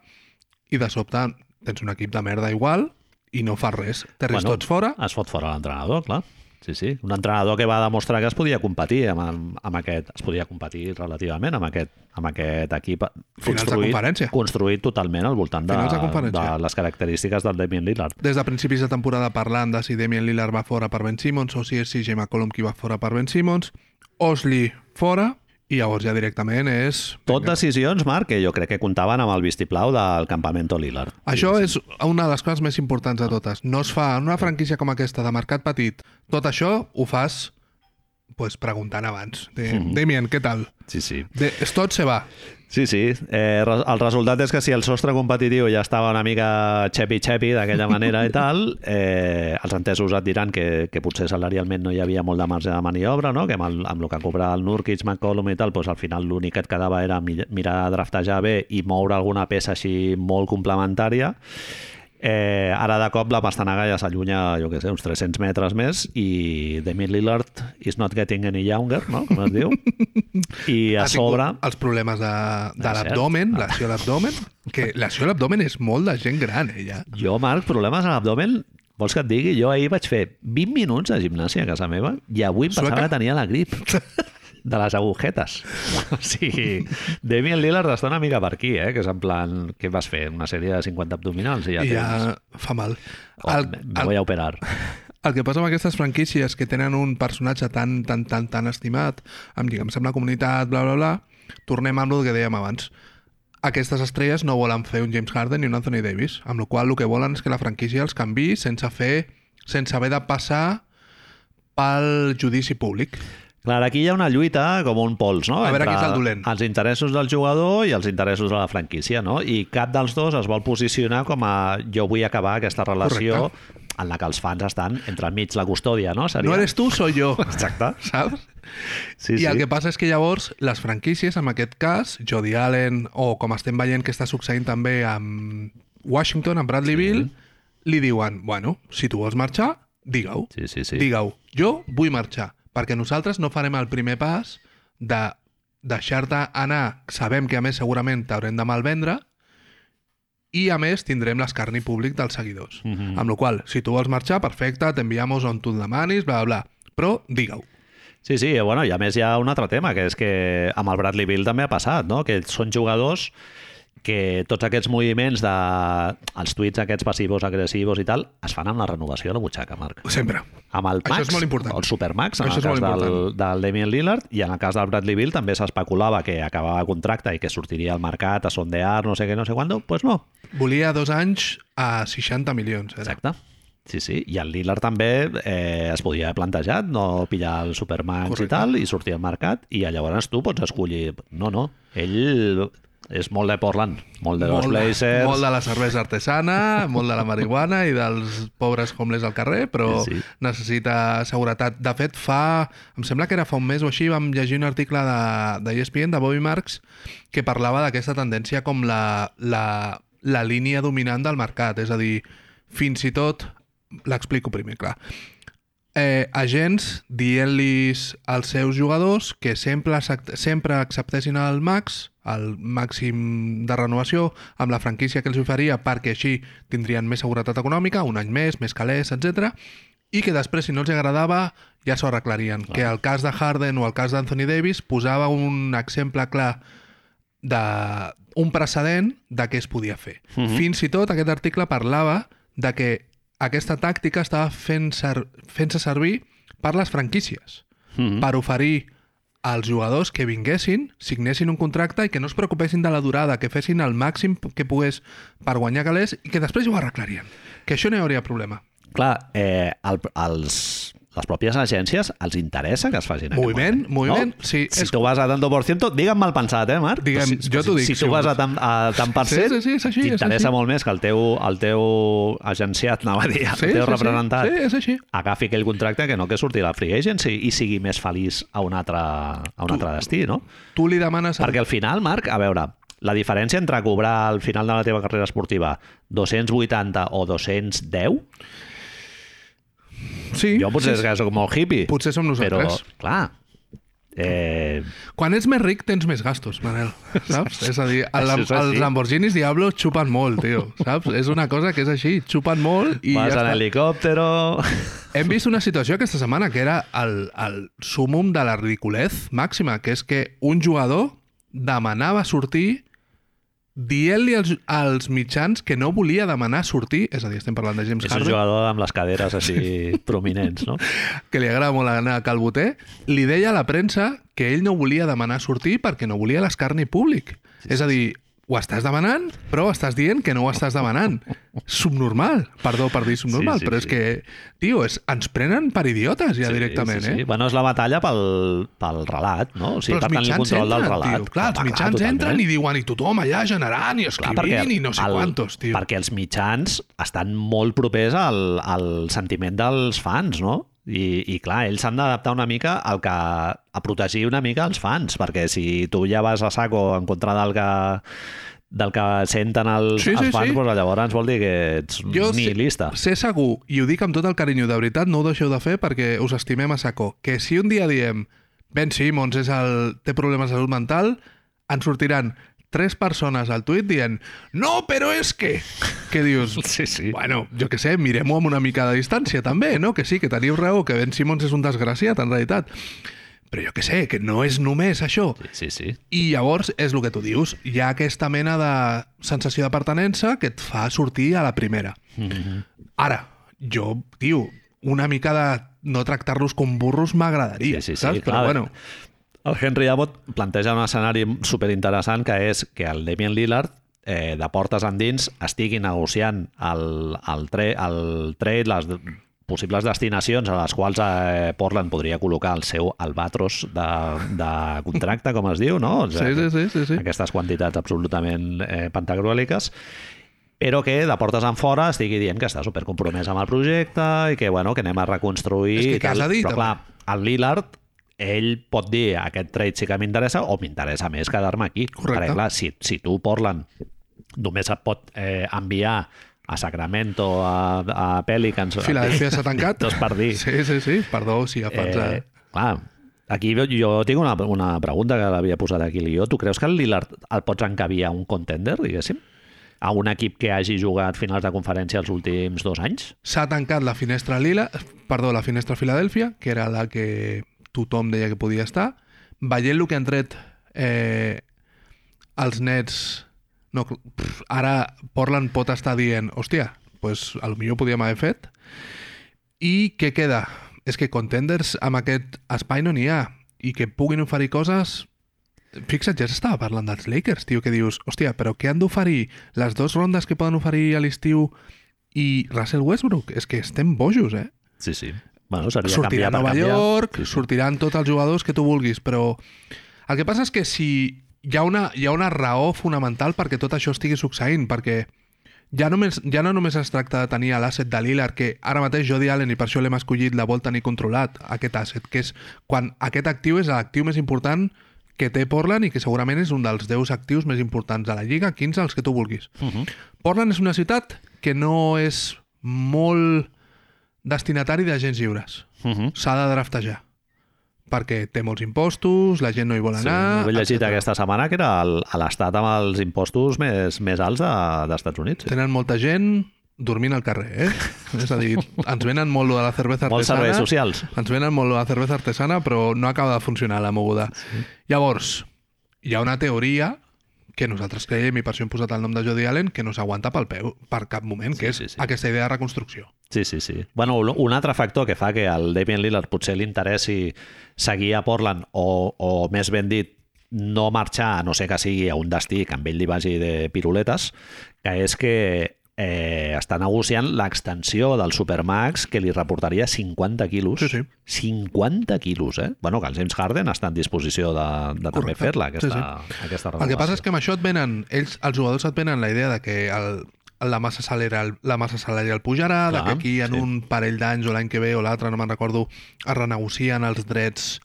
i de sobte tens un equip de merda igual i no fas res. Terres Bueno, tots fora. Es fot fora l'entrenador, clar. Sí, sí. Un entrenador que va demostrar que es podia competir amb, amb, aquest... Es podia competir relativament amb aquest, amb aquest equip conferència. construït totalment al voltant de, de de les característiques del Damien Lillard. Des de principis de temporada parlant de si Damian Lillard va fora per Ben Simmons o si és CJ McCollum qui va fora per Ben Simmons. Osley fora i llavors ja directament és... Tot decisions, Marc, que jo crec que comptaven amb el vistiplau del campamento Lillard. Això és una de les coses més importants de totes. No es fa en una franquícia com aquesta de mercat petit. Tot això ho fas pues, preguntant abans. De, Mhm. Damien, què tal? Sí, sí. De, tot se va. Sí, sí. Eh, el resultat és que si el sostre competitiu ja estava una mica xepi-xepi d'aquella manera i tal, eh, els entesos et diran que, que potser salarialment no hi havia molt de marge de maniobra, no? que amb el, amb el que cobrava el Nurkic, McCollum i tal, doncs al final l'únic que et quedava era mi- mirar de draftejar bé i moure alguna peça així molt complementària. Eh, ara de cop la pastanaga ja s'allunya, jo què sé, uns 300 metres més i Demi Lillard is not getting any younger, no? com es diu. I a sobre... Els problemes de, de Ah, l'abdomen, lesió a l'abdomen, que lesió a l'abdomen és molt de gent gran, ella. Jo, Marc, problemes a l'abdomen, vols que et digui? Jo ahir vaig fer 20 minuts de gimnàsia a casa meva i avui em pensava Sueca? que tenia la grip. de les agujetes. O sigui, Damian Lillard està una mica per aquí, eh? que és en plan, què vas fer? Una sèrie de 50 abdominals i ja I tens... ja fa mal. Oh, El, me, me voy a operar. el que passa amb aquestes franquícies que tenen un personatge tan, tan, tan, tan estimat, amb lligams amb la comunitat, bla, bla, bla, tornem amb el que dèiem abans. Aquestes estrelles no volen fer un James Harden ni un Anthony Davis, amb la qual el que volen és que la franquícia els canvi sense fer, sense haver de passar pel judici públic. Clar, aquí hi ha una lluita com un pols, no? A veure Entre qui és el dolent. Els interessos del jugador i els interessos de la franquícia, no? I cap dels dos es vol posicionar com a jo vull acabar aquesta relació Correcte. en la que els fans estan entre enmig la custòdia, no? Seria... No eres tu, soy jo. Exacte. Saps? Sí, I el que passa és que llavors les franquícies, en aquest cas, Jody Allen, o com estem veient que està succeint també amb Washington, amb Bradley Bill, li diuen, bueno, si tu vols marxar, digue-ho. Sí, sí, sí. Digue-ho. Jo vull marxar, perquè nosaltres no farem el primer pas de deixar-te anar, sabem que a més segurament t'haurem de malvendre, i a més tindrem l'escarni públic dels seguidors. Mhm. Amb la qual si tu vols marxar, perfecte, t'enviamos on tu demanis, bla, bla, bla. Però digue-ho. Sí, sí, bueno, i a més hi ha un altre tema, que és que amb el Bradley Bill també ha passat, no? que són jugadors que tots aquests moviments de... els tuits aquests passius, agressius i tal, es fan amb la renovació de la butxaca, Marc. Sempre. Amb el Això Max, és molt important. el Supermax, en Això el cas del, del Damian Lillard, i en el cas del Bradley Bill també s'especulava que acabava contracte i que sortiria al mercat a sondear, no sé què, no sé quant, doncs pues no. Volia dos anys a 60 milions. Era. Exacte. Sí, sí. I el Lillard també eh, es podia haver plantejat no pillar el Supermax Correcte. i tal, i sortir al mercat, i llavors tu pots escollir... No, no, ell és molt de Portland, molt de los molt, Blazers... molt de la cervesa artesana, molt de la marihuana i dels pobres homeless al carrer, però Sí, necessita seguretat. De fet, fa... Em sembla que era fa un mes o així, vam llegir un article de, de ESPN, de Bobby Marks, que parlava d'aquesta tendència com la, la, la línia dominant del mercat. És a dir, fins i tot... L'explico primer, clar. Eh, agents dient-los als seus jugadors que sempre, sempre acceptessin el max, el màxim de renovació, amb la franquícia que els oferia perquè així tindrien més seguretat econòmica, un any més, més calés, etc. i que després, si no els agradava, ja s'ho arreglarien. Que el cas de Harden o el cas d'Anthony Davis posava un exemple clar de un precedent de què es podia fer. Mhm. Fins i tot aquest article parlava de que aquesta tàctica estava fent ser, fent-se servir per les franquícies, Mhm. per oferir als jugadors que vinguessin, signessin un contracte i que no es preocupessin de la durada, que fessin el màxim que pogués per guanyar calés i que després ho arreglarien. Que això no hi hauria problema. Clar, eh, el, els, les pròpies agències els interessa que es facin aquest Moviment, moviment, no? sí, Si és- tu vas a tanto por ciento, digue'm mal pensat, eh, Marc? Digue'm, si, jo t'ho dic, Si, si tu vas a tant, a tant per Sí, cent, sí, sí, és t'interessa molt més que el teu, el teu agenciat, anava a dir, el Sí, teu sí, representant, sí, sí, és així. agafi aquell contracte que no que surti la free agency i sigui més feliç a un altre, a un altre destí, no? Tu li demanes... Perquè al final, Marc, a veure, la diferència entre cobrar al final de la teva carrera esportiva 280 o 210, Sí, jo potser sí, és que soc molt hippie, Potser som però, nosaltres. clar, eh, Quan ets més ric tens més gastos, Manel, saps? és a dir, el, és els Lamborghinis Diablo xupen molt, tio, saps? És una cosa que és així, xupen molt i vas ja en helicòptero... Hem vist una situació aquesta setmana que era el, el sumum de la ridiculez màxima, que és que un jugador demanava sortir dient-li als, als mitjans que no volia demanar sortir, és a dir, estem parlant de James És un Harden, jugador amb les caderes així prominents, no? que li agrada molt anar a Calboter, li deia a la premsa que ell no volia demanar sortir perquè no volia l'escarni públic. és a dir, ho estàs demanant, però estàs dient que no ho estàs demanant. Subnormal. Perdó per dir subnormal, Sí, sí, però és sí. que, tio, és, ens prenen per idiotes ja directament, sí, sí. eh? Bueno, és la batalla pel, pel relat, no? O sigui, per tenir el control del relat. tio. Clar, els mitjans totalment. entren i diuen i tothom allà generant i Clar, escrivint i no sé quantos, tio. Perquè els mitjans estan molt propers al, al sentiment dels fans, no? I, i clar, ells s'han d'adaptar una mica al que, a protegir una mica els fans, perquè si tu ja vas a saco en contra del que del que senten els, Sí, sí, els fans, sí. doncs llavors vol dir que ets Jo sé, nihilista. sé segur, i ho dic amb tot el carinyo, de veritat, no ho deixeu de fer perquè us estimem a saco, que si un dia diem Ben Simmons és el, té problemes de salut mental, ens sortiran tres persones al tuit dient no, però és que... Què dius? Sí, sí. Bueno, jo que sé, mirem-ho amb una mica de distància també, no? Que sí, que teniu raó, que Ben Simmons és un desgraciat, en realitat. Però jo què sé, que no és només això. Sí, sí. I llavors és el que tu dius, hi ha aquesta mena de sensació de pertenença que et fa sortir a la primera. Ara, jo, tio, una mica de no tractar-los com burros m'agradaria, Sí, sí, sí, saps? clar. Però bueno, El Henry Abbott planteja un escenari superinteressant que és que el Damien Lillard eh, de portes endins estigui negociant el, el, tre, el trade, les possibles destinacions a les quals eh, Portland podria col·locar el seu albatros de, de contracte, com es diu, no? O sí, sí, sí, sí, sí. aquestes quantitats absolutament eh, pantagruèliques però que de portes en fora estigui dient que està supercompromès amb el projecte i que, bueno, que anem a reconstruir... És que i què has dir, Però, clar, el Lillard, ell pot dir aquest trade sí que m'interessa o m'interessa més quedar-me aquí. Correcte. Perquè, clar, si, si tu, Portland, només et pot eh, enviar a Sacramento, a, a Pelicans... Filadèlfia s'ha tancat. Dos per dir. Sí, sí, sí, perdó si agafats a... Eh, clar, aquí jo, jo tinc una, una pregunta que l'havia posat aquí guió. Tu creus que el Lillard el pots encabir a un contender, diguéssim? A un equip que hagi jugat finals de conferència els últims dos anys? S'ha tancat la finestra Lila, perdó, la finestra Filadèlfia, que era la que tothom deia que podia estar. Veient el que han tret eh, els nets... No, pff, ara Portland pot estar dient, hòstia, pues, a lo millor podíem haver fet. I què queda? És que contenders amb aquest espai no n'hi ha. I que puguin oferir coses... Fixa't, ja s'estava parlant dels Lakers, tio, que dius, hòstia, però què han d'oferir? Les dues rondes que poden oferir a l'estiu i Russell Westbrook? És que estem bojos, eh? Sí, sí. Bueno, seria Sortirà a Nova canviar. York, Sí, sí. sortiran tots els jugadors que tu vulguis, però el que passa és que si hi ha una, hi ha una raó fonamental perquè tot això estigui succeint, perquè ja, només, ja no només es tracta de tenir l'asset de Lillard, que ara mateix Jody Allen, i per això l'hem escollit, la vol tenir controlat, aquest asset, que és quan aquest actiu és l'actiu més important que té Portland i que segurament és un dels 10 actius més importants de la Lliga, 15 els que tu vulguis. Uh -huh. Portland és una ciutat que no és molt destinatari d'agents lliures. Uh -huh. S'ha de draftejar. Perquè té molts impostos, la gent no hi vol Sí, anar... he llegit etcètera. aquesta setmana que era l'estat amb els impostos més, més alts de- dels Estats Units. Sí. Tenen molta gent dormint al carrer, eh? És a dir, ens venen molt lo de la cervesa Molts artesana. serveis socials. Ens venen molt lo de la cervesa artesana, però no acaba de funcionar la moguda. Sí. Llavors, hi ha una teoria que nosaltres creiem, i per això hem posat el nom de Jody Allen, que no s'aguanta pel peu per cap moment, que és sí, sí. aquesta idea de reconstrucció. Sí, sí, sí. Bueno, un- un altre factor que fa que al Damian Lillard potser li interessi seguir a Portland o, o més ben dit, no marxar, a no sé que sigui a un destí que amb ell li vagi de piruletes, que és que eh, està negociant l'extensió del Supermax que li reportaria 50 quilos. Sí, sí. 50 quilos, eh? Bueno, que el James Harden està en disposició de, de també fer-la, aquesta, Sí, aquesta El que passa és que amb això et venen, ells, els jugadors et venen la idea de que el, la massa salarial, la massa salarial pujarà, Clar, de que aquí en sí. un parell d'anys o l'any que ve o l'altre, no me'n recordo, es renegocien els drets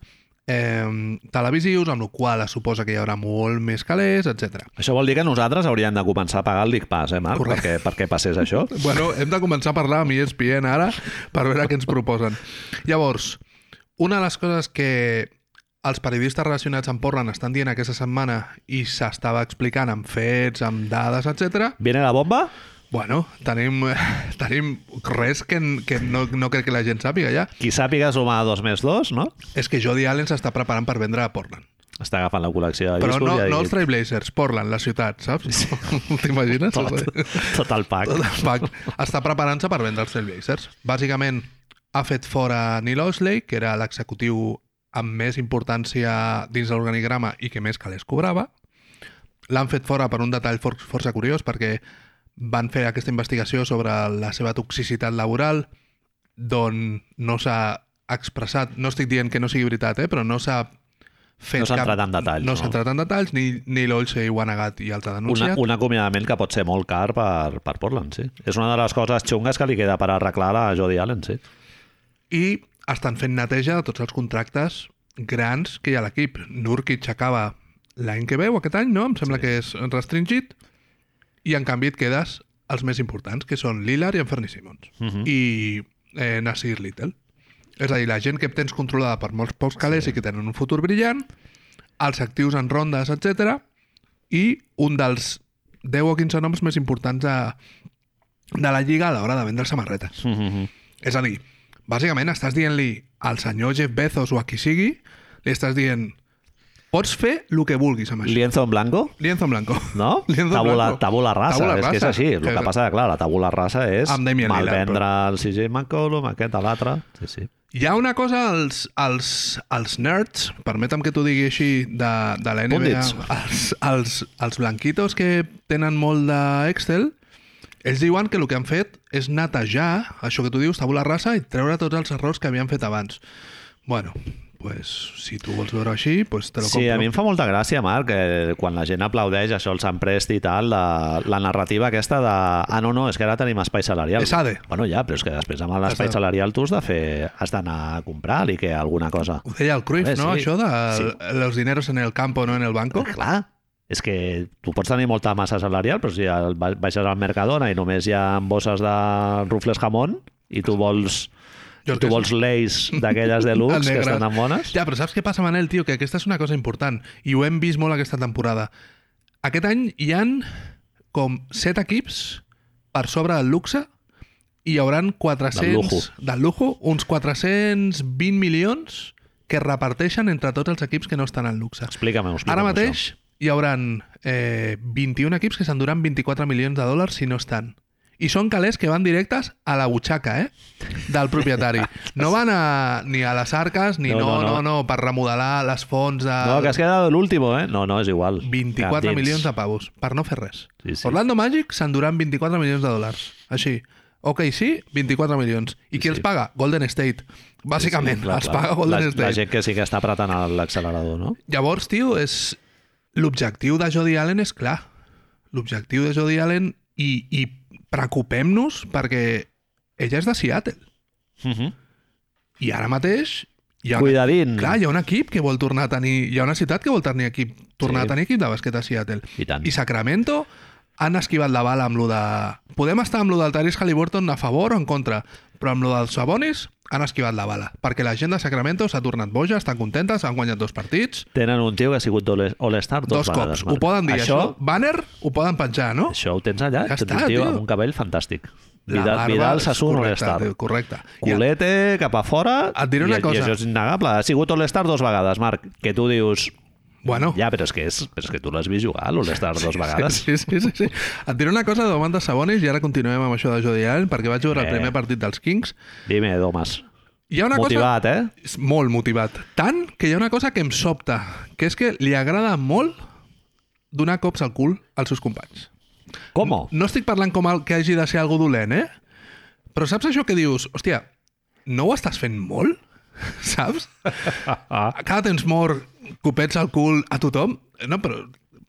eh, televisius, amb la qual es suposa que hi haurà molt més calés, etc. Això vol dir que nosaltres hauríem de començar a pagar el Pass, eh, Marc? Correcte. Perquè, perquè passés això. Bueno, hem de començar a parlar amb ESPN ara per veure què ens proposen. Llavors, una de les coses que els periodistes relacionats amb Portland estan dient aquesta setmana i s'estava explicant amb fets, amb dades, etc. Viene la bomba? Bueno, tenim, tenim res que, que no, no crec que la gent sàpiga ja. Qui sàpiga sumar dos més dos, no? És que Jody Allen s'està preparant per vendre a Portland. Està agafant la col·lecció de Però discos no, i ha no els Trailblazers, Portland, la ciutat, saps? T'imagines? tot, tot el pack. Tot el pack. Està preparant-se per vendre els Trailblazers. Bàsicament, ha fet fora Neil Osley, que era l'executiu amb més importància dins de l'organigrama i que més calés cobrava. L'han fet fora per un detall for força curiós, perquè van fer aquesta investigació sobre la seva toxicitat laboral, d'on no s'ha expressat, no estic dient que no sigui veritat, eh, però no s'ha fet No s'ha cap... entrat en detalls, No no? s'ha entrat en detalls, ni, ni l'Olsey ho ha negat i els ha Una, denunciat. un acomiadament que pot ser molt car per, per Portland, sí. És una de les coses xungues que li queda per arreglar a Jody Allen, sí. i estan fent neteja de tots els contractes grans que hi ha a l'equip. Nurkic acaba l'any que ve o aquest any, no? Em sembla sí. que és restringit. I en canvi et quedes els més importants, que són Lillard i en Fernie Simmons. Uh -huh. I eh, Nasir Little. És a dir, la gent que tens controlada per molts pocs calés sí. i que tenen un futur brillant, els actius en rondes, etc. i un dels 10 o 15 noms més importants de, de la Lliga a l'hora de vendre samarretes. Mm -hmm. És a dir, bàsicament estàs dient-li al senyor Jeff Bezos o a qui sigui li estàs dient pots fer el que vulguis amb això. Lienzo en blanco? Lienzo en blanco. No? Lienzo en tabula, blanco. tabula rasa, Tabula és que és rasa. així. El que Que- passa, clar, la tabula rasa és malvendre el CJ McCollum, aquest a l'altre. Sí, sí. Hi ha una cosa, els, els, els nerds, permetem que t'ho digui així, de, de la NBA, els, els, els blanquitos que tenen molt d'Excel, ells diuen que el que han fet és netejar, això que tu dius, tabula rasa, i treure tots els errors que havien fet abans. Bueno, pues, si tu vols veure així, pues te lo Sí, compro. a mi em fa molta gràcia, Marc, que quan la gent aplaudeix això, el Sant Presti i tal, la, la narrativa aquesta de ah, no, no, és que ara tenim espai salarial. És ADE. Bueno, ja, però és que després amb l'espai salarial tu has de fer, has d'anar a comprar-li que alguna cosa. Ho deia el Cruyff, Bé, no? sí. Això de Sí. los dineros en el campo, no en el banco. Clar, és que tu pots tenir molta massa salarial, però si baixes al Mercadona i només hi ha bosses de rufles jamón i tu vols, Jo tu vols leis d'aquelles de luxe que estan tan bones... Ja, però saps què passa, Manel, tio? Que aquesta és una cosa important i ho hem vist molt aquesta temporada. Aquest any hi han com set equips per sobre del luxe i hi hauran 400... Del lujo. Del lujo, uns 420 milions que reparteixen entre tots els equips que no estan en luxe. Explica'm-ho, explica'm Ara mateix hi hauran eh, 21 equips que s'enduran 24 milions de dòlars si no estan. I són calés que van directes a la butxaca, eh? Del propietari. No van a, ni a les arques, ni No, no, no, no, no. per remodelar les fonts de... No, que has quedado el último, eh? No, no, és igual. 24 Cap milions de pavos, per no fer res. Sí, sí. Orlando Magic s'enduran 24 milions de dòlars. Així. Ok, sí, 24 milions. I qui Sí, els sí. paga? Golden State. Bàsicament, Sí, clar, els paga Golden la, State. La gent que sí que està apretant l'accelerador, no? Llavors, tio, és... l'objectiu de Jody Allen és clar. L'objectiu de Jody Allen i, i preocupem-nos perquè ella és de Seattle. Uh -huh. I ara mateix hi ha, Cuidadín. clar, hi ha un equip que vol tornar a tenir... Hi ha una ciutat que vol tenir equip, tornar Sí. a tenir equip de bàsquet a Seattle. I tant. I Sacramento han esquivat la bala amb lo de... Podem estar amb lo del Tyrese Halliburton a favor o en contra, però amb lo dels Sabonis han esquivat la bala, perquè la gent de Sacramento s'ha tornat boja, estan contentes, han guanyat dos partits, Tenen un tio que ha sigut All- All-Star dos, dos, vegades. cops. Marc. Ho poden dir, això, això, banner, ho poden penjar, no? això ho tens allà. Ja tens està, un tio tio. amb un cabell fantàstic. La Vidal, Vidal correcte, All-Star. Correcte. I- Culete cap a fora Et diré i, una i cosa. això és innegable. Ha sigut All-Star dos vegades, Marc, que tu dius... Bueno, Ja, però és que, és, però és que tu l'has vist jugar, l'All-Star dos vegades. Sí, sí, sí, sí. Et diré una cosa de de Sabonis i ara continuem amb això de Jody Allen perquè vaig veure el Eh. primer partit dels Kings. Dime, Domas. Hi ha una Motivat, cosa... eh? És molt motivat. Tant que hi ha una cosa que em sobta, que és que li agrada molt donar cops al cul als seus companys. Com? No estic parlant com el que hagi de ser algú dolent, eh? Però saps això que dius, hòstia, no ho estàs fent molt? Saps? Cada temps mor copets al cul a tothom? No, però,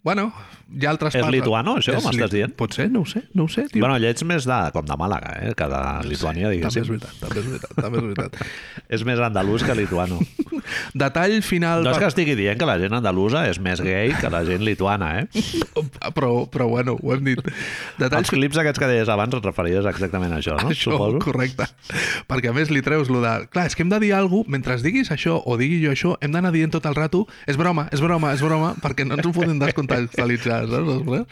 bueno, hi ha altres És parts... lituano, això, És m'estàs li- dient? Pot ser, no ho sé, no ho sé, tio. Bueno, ell ets més de, com de Màlaga, eh? Que de Lituània, també és diguéssim. veritat, també és veritat, també és veritat. És més andalús que lituano. Detall final... No és que estigui dient que la gent andalusa és més gay que la gent lituana, eh? però, però bueno, ho hem dit. Detalls Els clips aquests que deies abans et referies exactament a això, no? Això, Suposo. correcte. Perquè a més li treus lo de... Clar, és que hem de dir alguna cosa, mentre diguis això o digui jo això, hem d'anar dient tot el rato és broma, és broma, és broma, perquè no ens ho podem descontextualitzar, saps?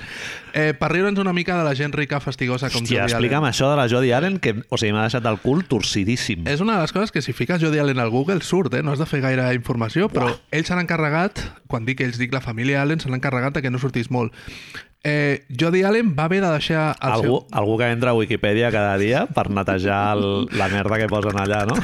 Eh, per riure'ns una mica de la gent rica fastigosa com Hòstia, Jody explica'm Allen. això de la Jodie Allen, que, o sigui, m'ha deixat el cul torcidíssim. És una de les coses que si fiques Jody Allen al Google surt, eh? No has de fer gaire informació, però ells s'han encarregat, quan dic ells, dic la família Allen, s'han encarregat de que no sortís molt. Eh, Jody Allen va haver de deixar el Algú, seu... algú que entra a Wikipedia cada dia per netejar el, la merda que posen allà, no?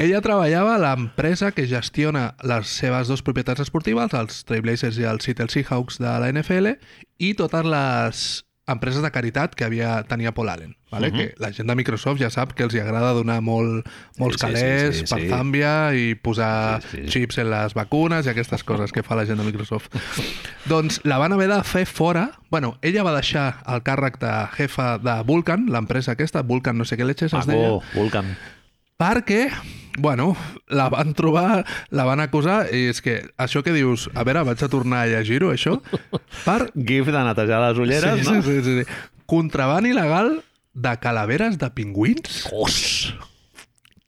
Ella treballava a l'empresa que gestiona les seves dues propietats esportives, els Trailblazers i els Seattle Seahawks de la NFL, i totes les empreses de caritat que havia tenia Paul Allen. Vale? Mhm. que la gent de Microsoft ja sap que els hi agrada donar molt, molts Sí, sí, calés sí, sí, per sí. Zàmbia i posar Sí, sí. xips en les vacunes i aquestes coses que fa la gent de Microsoft. doncs la van haver de fer fora. Bueno, ella va deixar el càrrec de jefa de Vulcan, l'empresa aquesta, Vulcan no sé què leches es deia, Vulcan. perquè, bueno, la van trobar, la van acusar, i és que això que dius, a veure, vaig a tornar a llegir-ho, això, per... Gif de netejar les ulleres, sí, no? sí, sí, sí. Contraban il·legal de calaveres de pingüins. Os!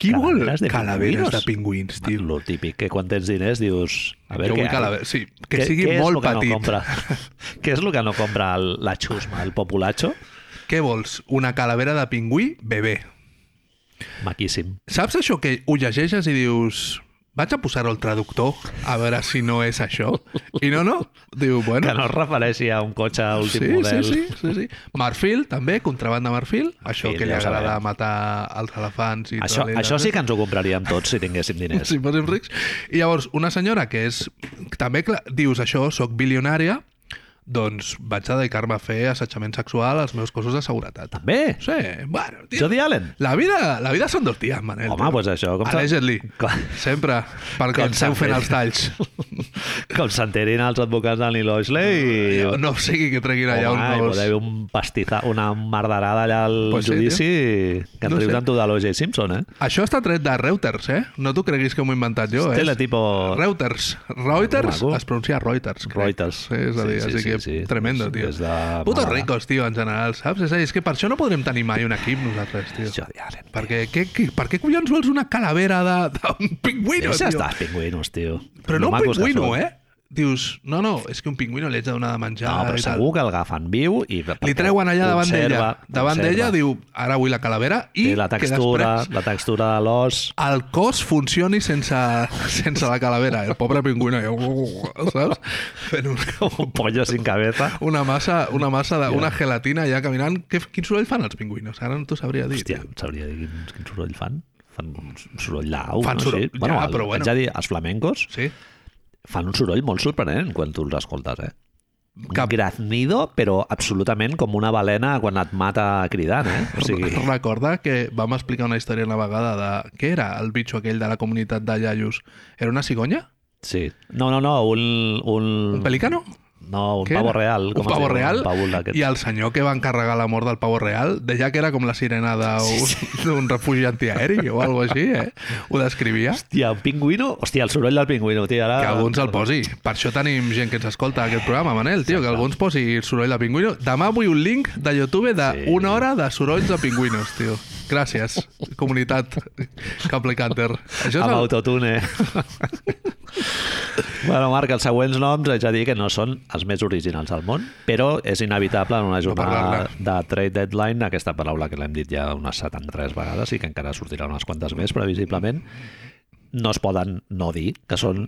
Qui vol Calaveres de calaveres pingüinos? de pingüins, tio? Lo típic, que quan tens diners dius... A veure, ha? calaveres, sí, que Què- sigui és molt que petit. No compra? què és el que no compra el, la xusma, el populacho? Què vols? Una calavera de pingüí bebè. Maquíssim. Saps això que ho llegeixes i dius... vaig a posar-ho al traductor a veure si no és això. I no, no. Diu, bueno... Que no es refereixi a un cotxe últim Sí, model. sí, sí, sí, sí. Marfil, també, contraband de marfil. Això que li ja agrada sabem. matar els elefants i Això, tot això sí que ens ho compraríem tots si tinguéssim diners. si fóssim rics. I llavors, una senyora que és... També clar, dius això, sóc bilionària, doncs vaig a dedicar-me a fer assetjament sexual als meus cossos de seguretat. També? Sí, bueno, tio, Jody Allen? la vida, la vida són dos dies, Manel. Home, doncs això, com Allegedly. Com- Sempre, perquè Com ens heu fent els talls. Com s'enterin els advocats de Neil Oisley i... No sigui que treguin allà Home, uns... pot haver un pastiza, una mardarada allà al Pues sí, judici que en No no rius amb tu de l'O.J. Simpson, eh? Això està tret de Reuters, eh? No t'ho creguis que m'ho he inventat jo, eh? Tipo... Reuters. Reuters es pronuncia Reuters. crec. Reuters. Sí, és a dir, Sí, sí, així sí, que sí. tremendo, Sí, tio. és de Putos ricos, tio, en general, saps? És és que per això no podrem tenir mai un equip nosaltres, tio. Jody Allen. Perquè què, què, per què collons vols una calavera d'un pingüino, Deixa tio? estar, pingüinos, tio. Però no Lo un pingüino, eh? Dius, no, no, és que un pingüino li ets de donar de menjar No, però segur que el agafen viu i... Li treuen allà davant d'ella. Davant d'ella diu, ara vull la calavera i Té la textura, després la textura de l'os... el cos funcioni sense, sense la calavera. El pobre pingüino, saps? Fent un, Un pollo sin cabeza. una massa, una massa de, una gelatina allà caminant. Que, quin soroll fan els pingüinos? Ara no t'ho sabria dir. Hòstia, sabria dir quin, quin soroll fan. Fan un soroll lau, Fan no? soroll, Sí. Bueno, ja, el- però bueno. Haig de dir, els flamencos Sí? Fan un soroll molt sorprenent quan tu els escoltes, eh? Un Cap- graznido, però absolutament com una balena quan et mata cridant, eh? O sigui, Recorda que vam explicar una història una vegada de... Què era el bitxo aquell de la comunitat de iaios? Era una cigonya? sí. No, no, no, un... Un, Un pelicano? No, un Què pavo era? real. Un com es pavo diu? real? Un d'aquests. I el senyor que va encarregar la mort del pavo real deia que era com la sirena d'un d'un refugi antiaeri o alguna així, eh? Ho descrivia. Hòstia, un pingüino? Hòstia, el soroll del pingüino, tio. Ara... Que algú ens el posi. Per això tenim gent que ens escolta aquest programa, Manel, tio, que algú ens posi el soroll de pingüino. Demà vull un link de YouTube de Sí. una hora de sorolls de pingüinos, tio. Gràcies, comunitat Cable Canter. Això és Amb el... autotune. bueno, Marc, els següents noms haig de dir que no són els més originals del món, però és inevitable en una jornada parlar-ne. de trade deadline, aquesta paraula que l'hem dit ja unes 73 vegades i que encara sortirà unes quantes més, previsiblement, no es poden no dir, que són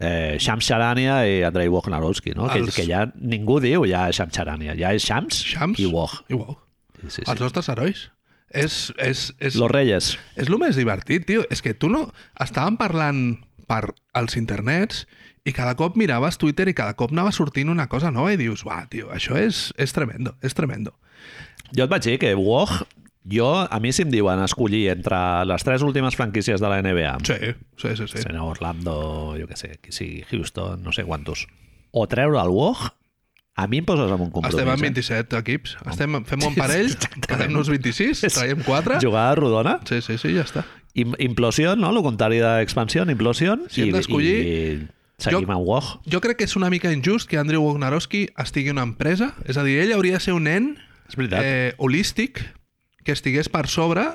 eh, Shams Charania i Andrei Wojnarowski, no? Que, Els- que ja ningú diu ja Shams Charania, ja és Shams, Shams i Woj. I Woj. Sí, sí, Els sí. nostres herois. És, és, és, Los Reyes. És el més divertit, tio. És que tu no... Estàvem parlant per als internets i cada cop miraves Twitter i cada cop anava sortint una cosa nova i dius, uah, tio, això és, és tremendo, és tremendo. Jo et vaig dir que Woj, jo, a mi si em diuen escollir entre les tres últimes franquícies de la NBA, Sí, sí, sí. sí. Sena Orlando, jo què sé, qui sigui, Houston, no sé quantos, o treure el Woj, a mi em poses amb un compromís. Estem en eh? 27 equips. Estem, fem un parell, quedem-nos 26, traiem 4. Jugada rodona, Sí, sí, sí, ja està. Im implosió, no? El contrari d'expansió, implosió, Si i, hem d'escollir- i seguim Jo- Woj. Jo crec que és una mica injust que Andrew Wojnarowski estigui una empresa. És a dir, ell hauria de ser un nen eh, holístic que estigués per sobre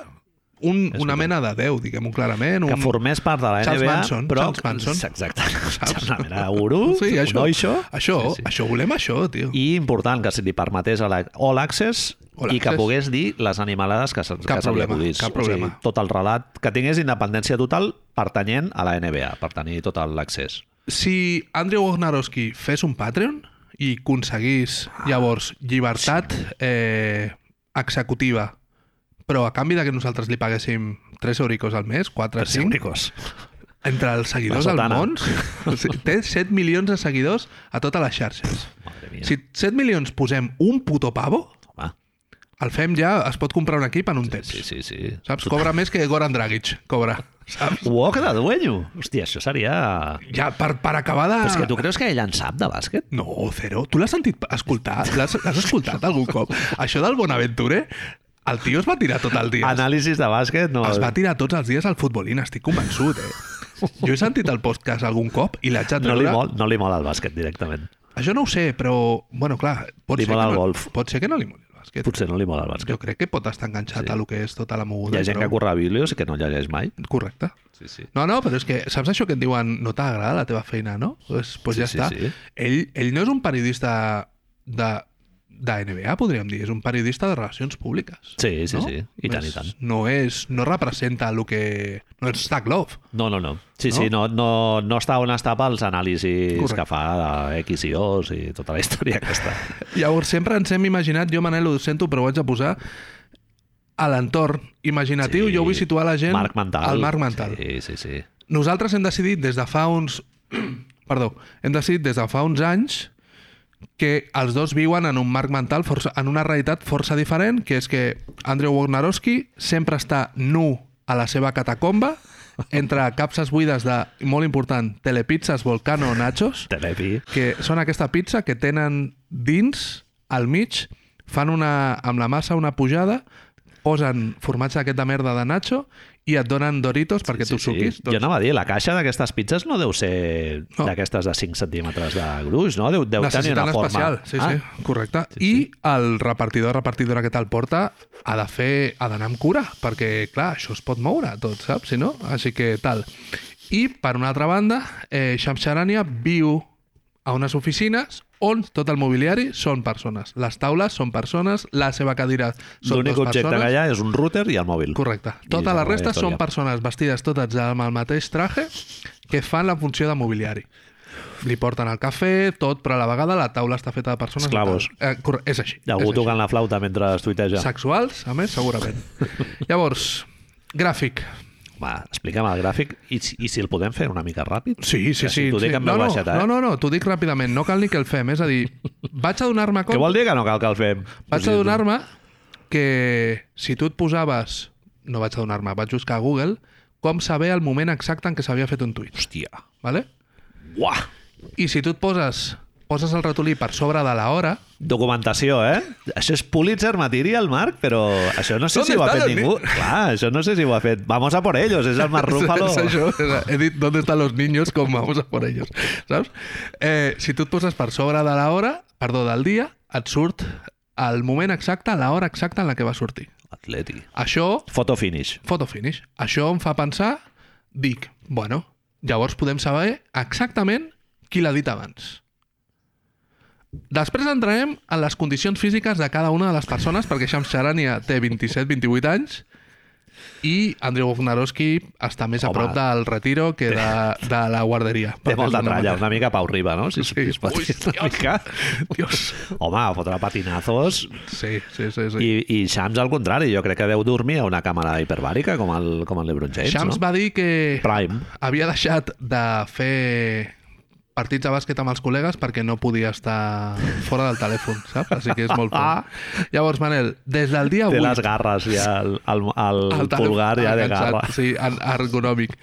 un, És una mena de Déu, diguem-ho clarament. Un... Que formés part de la Charles NBA, Manson, però... Charles Manson. Exacte. Saps? Una mena de gurú, Sí, això. oixo. Això, Sí, sí. això volem això, tio. I important que se li permetés a la All Access All i que pogués dir les animalades que, se, Cap que se li problema, acudís. cap O sigui, problema. tot el relat, que tingués independència total pertanyent a la NBA, per tenir tot l'accés. Si Andrew Wojnarowski fes un Patreon i aconseguís llavors llibertat eh, executiva, però a canvi de que nosaltres li paguéssim 3 euricos al mes, 4, 5, únicos. entre els seguidors del món, té 7 milions de seguidors a totes les xarxes. Si 7 milions posem un puto pavo, Home, el fem ja, es pot comprar un equip en un temps. sí, sí, sí. Saps? Cobra més que Goran Dragic, cobra. Saps? Uoc de dueño. Hòstia, això seria... Ja, per, per acabar de... Però és que tu creus que ell en sap de bàsquet? No, zero. Tu l'has sentit escoltar? L'has escoltat algun cop? Això del Bonaventure, el tio es va tirar tot el dia. Anàlisis de bàsquet, no... Es va tirar tots els dies al futbolín, estic convençut, eh? Jo he sentit el podcast algun cop i l'haig de No li, treure... mol, no li mola el bàsquet directament. Això no ho sé, però, bueno, clar, pot, Li ser mola que el no, golf. pot ser que no li moli el bàsquet. Potser no li mola el Jo bàsquet. crec que pot estar enganxat Sí. a lo que és tota la Hi moguda. ha gent que però... curra vídeos i que no llegeix mai. Correcte. Sí, sí. No, no, però és que saps això que et diuen no t'agrada la teva feina, no? Doncs pues Sí, ja sí, està. sí. Ell, ell no és un periodista de de NBA, podríem dir. És un periodista de relacions públiques. Sí, sí, no? sí. I tant, és, i tant. No, és, no representa el que... No és Zach Love. No, no, no. Sí, No? sí, no, no, no està on està pels anàlisis Correcte. que fa de X i O's i tota la història aquesta. Llavors, sempre ens hem imaginat, jo, Manel, ho sento, però ho haig de posar, a l'entorn imaginatiu, Sí. jo vull situar la gent Marc Mental. al marc mental. Sí, sí, sí. Nosaltres hem decidit des de fa uns... Perdó, hem decidit des de fa uns anys que els dos viuen en un marc mental, força, en una realitat força diferent, que és que Andreu Wojnarowski sempre està nu a la seva catacomba, entre capses buides de, molt important, telepizzas Volcano Nachos, Telepi. que són aquesta pizza que tenen dins, al mig, fan una, amb la massa una pujada, posen formatge aquest de merda de Nacho i et donen Doritos perquè tu suquis. Jo anava a dir, la caixa d'aquestes pizzas no deu ser No. d'aquestes de 5 centímetres de gruix, no? Deu, deu tenir una forma... especial, sí, ah, sí, correcte. Sí, I el repartidor repartidora que te'l porta ha de fer, ha d'anar amb cura, perquè, clar, això es pot moure tot, saps? Si no? Així que tal. I, per una altra banda, eh, Shams Charania viu a unes oficines on tot el mobiliari són persones. Les taules són persones, la seva cadira són L'únic objecte persones. que hi ha és un router i el mòbil. Correcte. I Tota la resta són persones vestides totes amb el mateix traje que fan la funció de mobiliari. Li porten el cafè, tot, però a la vegada la taula està feta de persones... Esclavos. Eh, és així. És algú tocant la flauta mentre es tuiteja. Sexuals, a més, segurament. Llavors, gràfic. Va, explica'm el gràfic i, si- i si el podem fer una mica ràpid. Sí, sí, sí. si t'ho sí. dic en no, no, baixeta, eh? no, no, no, t'ho dic ràpidament. No cal ni que el fem. És a dir, vaig adonar-me Què com... vol dir que no cal que el fem? Vaig adonar-me que si tu et posaves... No vaig adonar-me, vaig buscar a Google com saber el moment exacte en què s'havia fet un tuit. Hòstia. Vale? Uah! I si tu et poses, poses el ratolí per sobre de l'hora, Documentació, eh? Això és Pulitzer material, Marc, però això no sé ¿Dónde si ho ha fet ningú. Clar, això no sé si ho ha fet. Vamos a por ellos, és el Marc Rúfalo. És això, he dit ¿dónde están los niños? Com vamos a por ellos, saps? Eh, si tu et poses per sobre de l'hora, perdó, del dia, et surt el moment exacte, l'hora exacta en la que va sortir. Atleti. Això, Photo finish. photo finish, això em fa pensar, dic, bueno, llavors podem saber exactament qui l'ha dit abans. Després entrarem en les condicions físiques de cada una de les persones, perquè Shams Charania té 27-28 anys i Andreu Wojnarowski està més a Home. prop del retiro que de, de la guarderia. Té molta tralla, una mica Pau Riba, no? Si, Sí. si es pot Ui, una Dios. mica. Dios. Home, fotre patinazos Sí, sí, sí. sí. i, i Shams al contrari, jo crec que deu dormir a una càmera hiperbàrica com el, com el LeBron James, Shams no? va dir que Prime. havia deixat de fer partits de bàsquet amb els col·legues perquè no podia estar fora del telèfon, saps? Així que és molt fort. Llavors, Manel, des del dia Té 8... les garres ja, el, el, el, el telèfon pulgar ja de garra. Sí, ergonòmic.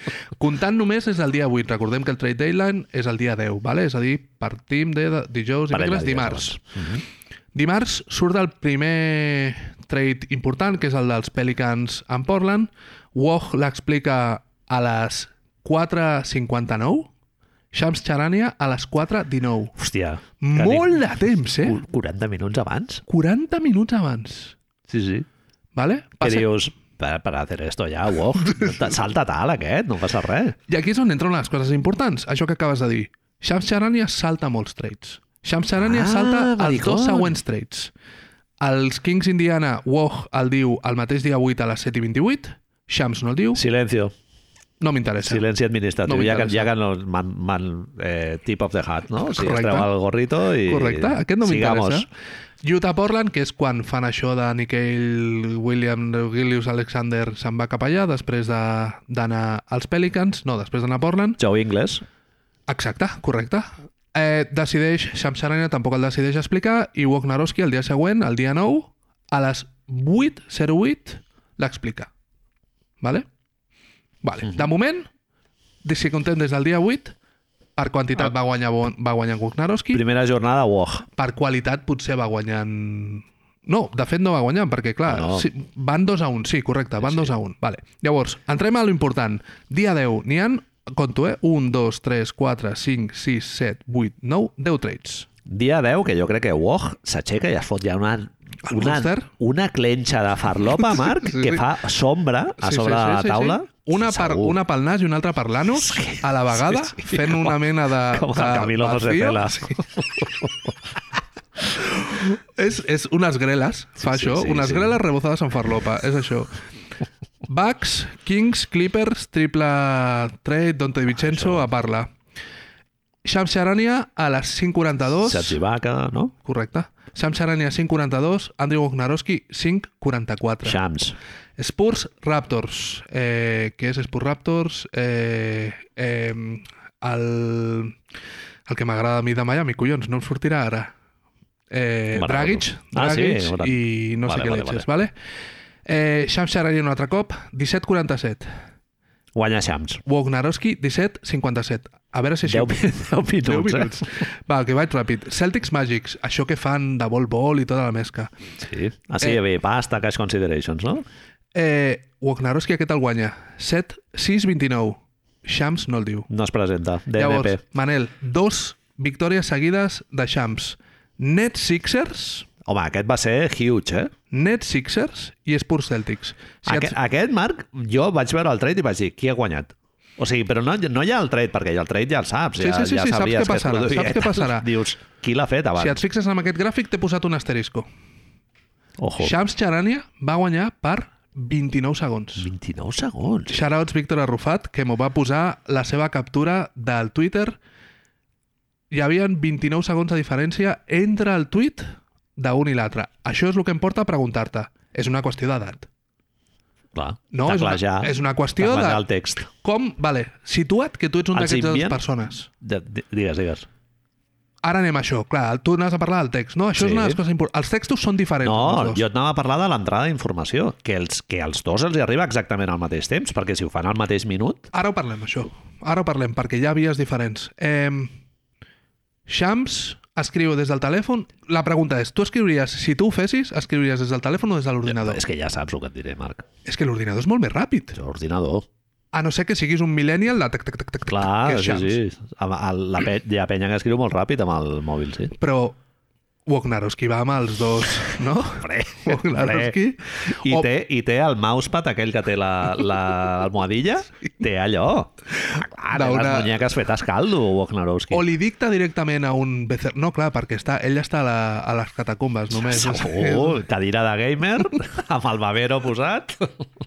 Comptant només és el dia 8. Recordem que el trade deadline és el dia 10, vale? és a dir, partim de dijous, dimecres, dimarts. abans. Dimarts surt el primer trade important, que és el dels Pelicans en Portland. Woj l'explica a les 4.59. Shams Charania a les 4.19. Hòstia. que Molt de temps, eh? dic, 40 minuts abans? 40 minuts abans. Sí, sí. Vale? Que Passa- dius, per, per hacer esto ja, wow, salta tal aquest, no passa res. I aquí és on entren les coses importants. Això que acabes de dir. Shams Charania salta molts trades. Shams Charania Ah, salta els dos següents trades. Els Kings Indiana, Woj el diu el mateix dia 8 a les 7 i 28. Shams no el diu. Silencio, No m'interessa. silenci administratiu. No ja que, ja que no man, man, eh, tip of the hat, no? O sigui, es treu el gorrito i... Correcte, aquest no m'interessa. Utah Portland, que és quan fan això de Nickel William Gilius Alexander se'n va cap allà després de- d'anar als Pelicans, no, després d'anar a Portland. Joe Ingles. Exacte, correcte. Eh, decideix, Shams Charania tampoc el decideix explicar i Wojnarowski el dia següent, el dia 9, a les 8.08 l'explica. Vale? Vale. De moment, de si contem des del dia 8, per quantitat va guanyar, va guanyar Wojnarowski, Primera jornada, Woj. per qualitat potser va guanyant... No, de fet no va guanyant, perquè clar, Ah, no. sí, van 2 a 1, sí, correcte, van 2 a 1. Vale. Llavors, entrem a lo important. Dia 10, n'hi han, conto, eh? 1, 2, 3, 4, 5, 6, 7, 8, 9, 10 trades. Dia 10, que jo crec que Woj s'aixeca i es fot ja una, una, una clenxa de farlopa, Marc, Sí, que sí. fa sombra a sobre de la taula. Una, per, Segur. una pel nas i una altra per l'anus, a la vegada, Sí, sí, fent com- una mena de... com el de Camilo no se vacío. pela. és és, unes greles, fa Sí, això, sí, unes sí. greles rebozades en farlopa, és això. Bucks, Kings, Clippers, triple trade, Dante Vincenzo a parla. Shams Charania a les 5.42. Sergi Vaca, no? Correcte. Shams Charania 5.42, Andrew Wojnarowski 5.44. Shams. Spurs Raptors. Eh, què és Spurs Raptors? Eh, eh, el, el que m'agrada a mi de Miami, collons, no em sortirà ara. Eh, Dragic. Ah, sí? Dragic Ora. i no sé Vale, què vale, leches, vale? Eh, Shams Charania un altre cop, 17-47. Guanya Shams. Wojnarowski, 17-57. A veure si això... 10, 10 minuts, 10 minuts. Eh? Va, que vaig ràpid. Celtics Magics, això que fan de vol-vol i tota la mesca. Sí. Ah, sí, Eh. eh... bé, pasta, cash considerations, no? Eh, Wojnarowski aquest el guanya. 7, 6, 29. Shams no el diu. No es presenta. DNP. Llavors, Manel, dos victòries seguides de Shams. Net Sixers, Home, aquest va ser huge, eh? Net Sixers i Spurs Celtics. Si Aquest, et... aquest, Marc, jo vaig veure el trade i vaig dir, qui ha guanyat? O sigui, però no, no hi ha el trade, perquè el trade ja el saps. Sí, ja, sí, sí, ja sí, saps què que passarà, produïa. saps què passarà. Dius, qui l'ha fet abans? si et fixes en aquest gràfic, t'he posat un asterisco. Ojo, Shams Charania va guanyar per 29 segons. 29 segons. Shoutouts Víctor Arrufat, que m'ho va posar la seva captura del Twitter. Hi havia 29 segons de diferència entre el tuit d'un i l'altre. Això és el que em porta a preguntar-te. És una qüestió d'edat. Clar, No, és una- és una qüestió de- el text. Com, vale, situa't que tu ets un Els d'aquestes envien? persones. De, de, digues, digues. Ara anem a això. Clar, tu n'has a parlar del text, no? Això és Sí. una de les coses importants. Els textos són diferents. No, els dos. jo et anava a parlar de l'entrada d'informació, que els, que als dos els hi arriba exactament al mateix temps, perquè si ho fan al mateix minut... Ara ho parlem, això. Ara ho parlem, perquè hi ha vies diferents. Eh, Shams escriu des del telèfon... La pregunta és, tu escriuries, si tu ho fessis, escriuries des del telèfon o des de l'ordinador? És que ja saps el que et diré, Marc. És que l'ordinador és molt més ràpid. És l'ordinador. A no ser que siguis un millennial de tac, tac, tac, tac, tac, Clar, que és sí, sí. Amb el, la pe hi ha penya que escriu molt ràpid amb el mòbil, sí. Però Wognarowski va amb els dos, no? Fre, Wognarowski. I, O- té, I té el mousepad, aquell que té la, la almohadilla, té allò. Ah, clar, té les muñeques fetes caldo, Wojnarowski. O li dicta directament a un becer... No, clar, perquè està, ell està a, la, a les catacumbes només. Segur, cadira de gamer, amb el babero posat.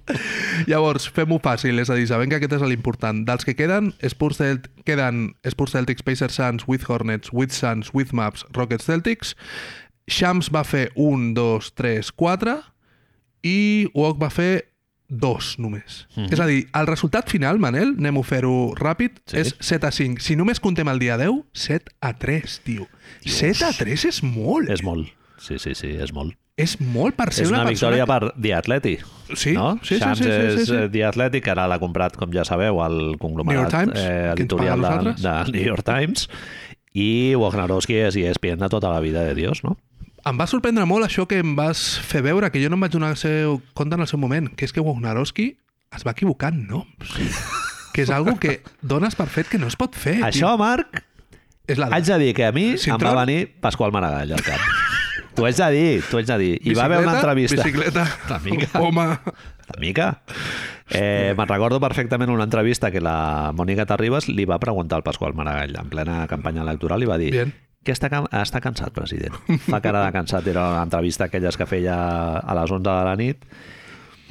Llavors, fem-ho fàcil, és a dir, sabem que aquest és l'important. Dels que queden, Spurs Celt queden Spurs Celtics, Pacers Suns, with Hornets, with Suns, with Maps, Rockets Celtics. Shams va fer 1, 2, 3, 4 i Wok va fer 2 només. Mhm. És a dir, el resultat final, Manel, anem a fer-ho ràpid, Sí. és 7 a 5. Si només contem el dia 10, 7 a 3, tio. 7 a 3 és molt. És molt. Sí, sí, sí, és molt. És molt per ser És una, una, persona... victòria per The Atleti. Sí, no? sí, sí, Shams sí, sí, sí, és sí. eh, The Athletic, ara l'ha comprat, com ja sabeu, el conglomerat New York Times, eh, que editorial de, de New York Times. I Wojnarowski és ESPN de tota la vida de Dios, no? Em va sorprendre molt això que em vas fer veure, que jo no em vaig donar el seu compte en el seu moment, que és que Wojnarowski es va equivocar en noms. que és algo que dones per fet que no es pot fer. Això, Marc, tio. és la haig de dir que a mi Cintrón? em va venir Pasqual Maragall al cap. T'ho haig de dir, t'ho haig de dir. Hi va haver una entrevista... Bicicleta, Una mica. home... Una mica. Eh, me'n recordo perfectament una entrevista que la Mònica Terribas li va preguntar al Pasqual Maragall en plena campanya electoral i va dir Bien. que està, està cansat, president. Fa cara de cansat. Era una entrevista aquelles que feia a les 11 de la nit.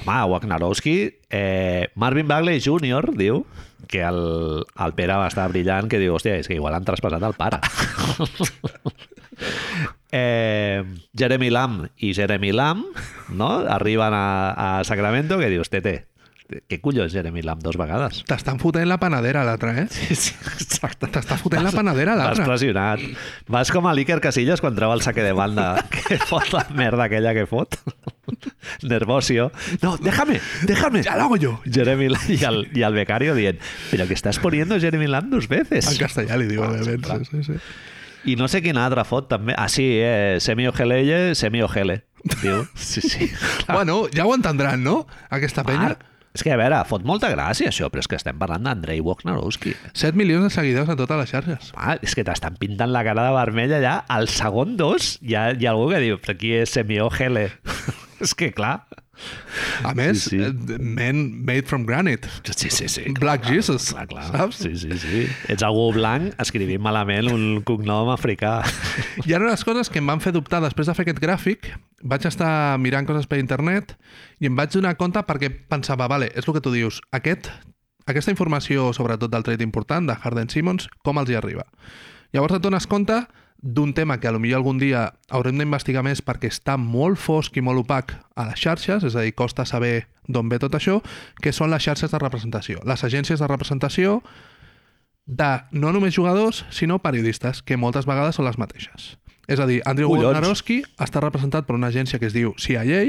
Home, Wagnerowski, eh, Marvin Bagley Jr. diu que el, el Pere va estar brillant, que diu, hòstia, és que igual han traspassat el pare. eh, Jeremy Lamb i Jeremy Lamb no? arriben a, a Sacramento que dius, tete, què collons Jeremy Lamb dos vegades? T'estan fotent la panadera l'altre, eh? Sí, sí, exacte. T'està fotent la panadera Vas l'altre. pressionat. Vas com a l'Iker Casillas quan treu el saque de banda que fot la merda aquella que fot. Nervosio. No, déjame, déjame. Ja lo hago yo. Jeremy Lamb i el, i el becario dient pero que estás poniendo Jeremy Lamb dos veces. En castellà li diu, Ah, sí, sí. I no sé quin altre fot també. Ah, sí, eh, Semi Ogeleye, Semi Ogele. Diu. Sí, sí. Clar. Bueno, ja ho entendran, no? Aquesta penya. És que, a veure, fot molta gràcia això, però és que estem parlant d'Andrei Wojnarowski. 7 milions de seguidors a totes les xarxes. Ah, és que t'estan pintant la cara de vermell allà. Al segon dos hi ha, hi ha algú que diu, però qui és Semi Ogele? és que, clar, A més, Sí, sí. sí, men made from granite. Sí, sí, sí. Black Jesus, Clar, clar. saps? Sí, sí, sí. Ets algú blanc escrivint malament un cognom africà. Hi ha unes coses que em van fer dubtar després de fer aquest gràfic. Vaig estar mirant coses per internet i em vaig donar compte perquè pensava, vale, és el que tu dius, aquest, aquesta informació, sobretot del tret important, de Harden Simmons, com els hi arriba? Llavors et dones compte d'un tema que a lo millor algun dia haurem d'investigar més perquè està molt fosc i molt opac a les xarxes, és a dir, costa saber d'on ve tot això, que són les xarxes de representació. Les agències de representació de no només jugadors, sinó periodistes, que moltes vegades són les mateixes. És a dir, Andrew. Wojnarowski està representat per una agència que es diu CIA,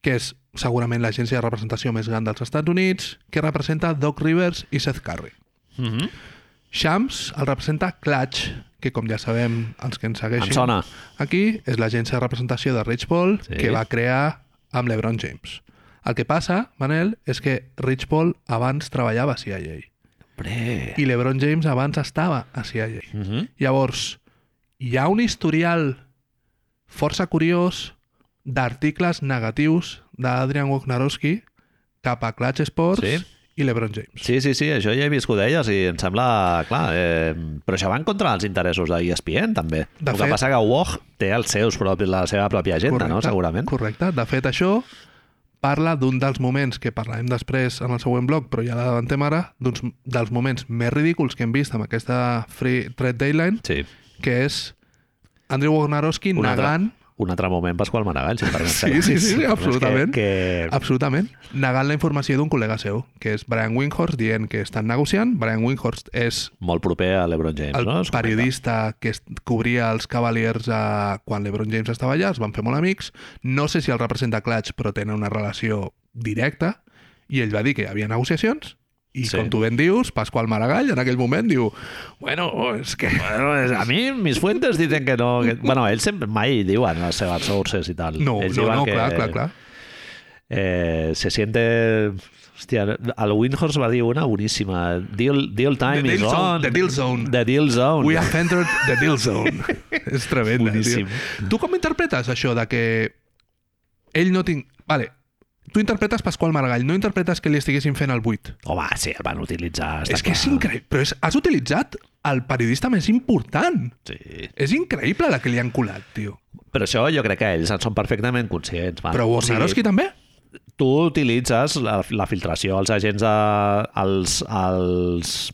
que és segurament l'agència de representació més gran dels Estats Units, que representa Doc Rivers i Seth Curry. Mm -hmm. Shams el representa Clutch, que com ja sabem els que ens segueixin Em sona. aquí, és l'agència de representació de Rich Paul Sí. que va crear amb l'Ebron James. El que passa, Manel, és que Rich Paul abans treballava a CIA Hombre. i l'Ebron James abans estava a CIA. Mm -hmm. Llavors, hi ha un historial força curiós d'articles negatius d'Adrian Wojnarowski cap a Clutch Sports Sí. I l'Ebron James. Sí, sí, sí, això ja he viscut d'elles i em sembla, clar, eh, però això va en contra dels interessos de E ESPN, també. De el fet- que passa que Woj té els seus propis, la seva pròpia agenda, no?, segurament. Correcte. De fet, això parla d'un dels moments que parlarem després en el següent bloc, però ja l'avancem ara, d'uns dels moments més ridículs que hem vist amb aquesta Free Trade Deadline, Sí. que és Andrew Wojnarowski altre, negant un altre moment, Pasqual Maragall, si em permets. Sí, sí, sí, sí, absolutament. Que, que... Absolutament. Negant la informació d'un col·lega seu, que és Brian Winghorst, dient que estan negociant. Brian Winghorst és Molt proper a l'Ebron James, el no? Comenta. periodista que cobria els Cavaliers eh, quan l'Ebron James estava allà, es van fer molt amics. No sé si el representa Clutch, però tenen una relació directa. I ell va dir que hi havia negociacions i, Sí. com tu ben dius, Pasqual Maragall en aquell moment diu bueno, és que... Bueno, és- a mi, mis fuentes dicen que no... Que... Bueno, ells sempre mai diuen les seves sources i tal. No, ells no, no, que, clar, clar, clar. Eh, se siente... Hòstia, el Windhorst va dir una boníssima. Deal, deal time The is deal zone, on. the deal zone. The deal zone. We have entered the deal zone. és tremenda, Boníssim. tio. Tu com interpretes això de que ell no tinc... Vale, tu interpretes Pasqual Maragall, no interpretes que li estiguessin fent el buit. Home, sí, el van utilitzar. és que és increïble. Però és, has utilitzat el periodista més important. Sí. És increïble la que li han colat, tio. Però això jo crec que ells en són perfectament conscients. Man. Però O sigui, Wojnarowski també? tu utilitzes la, la filtració als agents, de, als, als,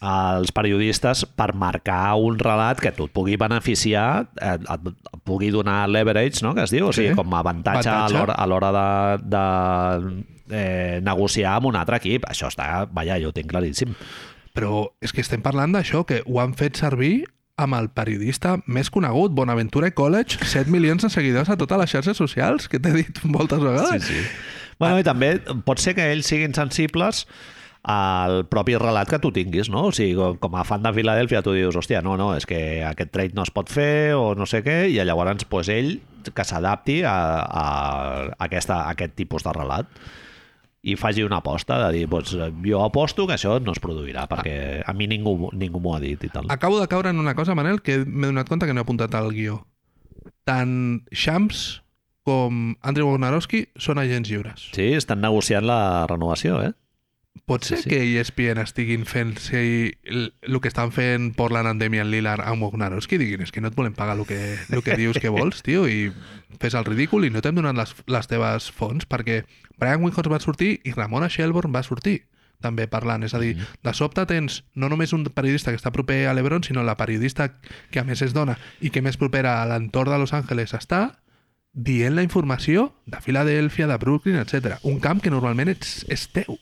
als periodistes per marcar un relat que tu et pugui beneficiar, eh, et, et pugui donar leverage, no?, que es diu, o sigui, Sí. com a avantatge, Avantatge. a l'hora de, de eh, negociar amb un altre equip. Això està, vaja, jo ho tinc claríssim. Però és que estem parlant d'això, que ho han fet servir amb el periodista més conegut, Bonaventura College, 7 milions de seguidors a totes les xarxes socials, que t'he dit moltes vegades. Sí, sí. Bueno, i també pot ser que ells siguin sensibles al propi relat que tu tinguis, no? O sigui, com, a fan de Filadèlfia tu dius, hòstia, no, no, és que aquest trade no es pot fer o no sé què, i llavors pues, ell que s'adapti a, a, aquesta, a aquest tipus de relat i faci una aposta de dir, pues, jo aposto que això no es produirà perquè a mi ningú, ningú m'ho ha dit i tal. Acabo de caure en una cosa, Manel, que m'he donat compte que no he apuntat al guió. Tant Shams com Andrew Wojnarowski són agents lliures. Sí, estan negociant la renovació, eh? Pot ser Sí, sí. que ESPN estiguin fent si el, que estan fent Portland amb Damian Lillard amb Wojnarowski diguin és que no et volem pagar el que, el que dius que vols, tio, i fes el ridícul i no t'hem donat les, les teves fonts perquè Brian Windhorst va sortir i Ramona Shelburne va sortir també parlant, és a dir, de sobte tens no només un periodista que està proper a l'Ebron, sinó la periodista que a més és dona i que més propera a l'entorn de Los Angeles està dient la informació de Filadèlfia, de Brooklyn, etc. Un camp que normalment ets, és teu.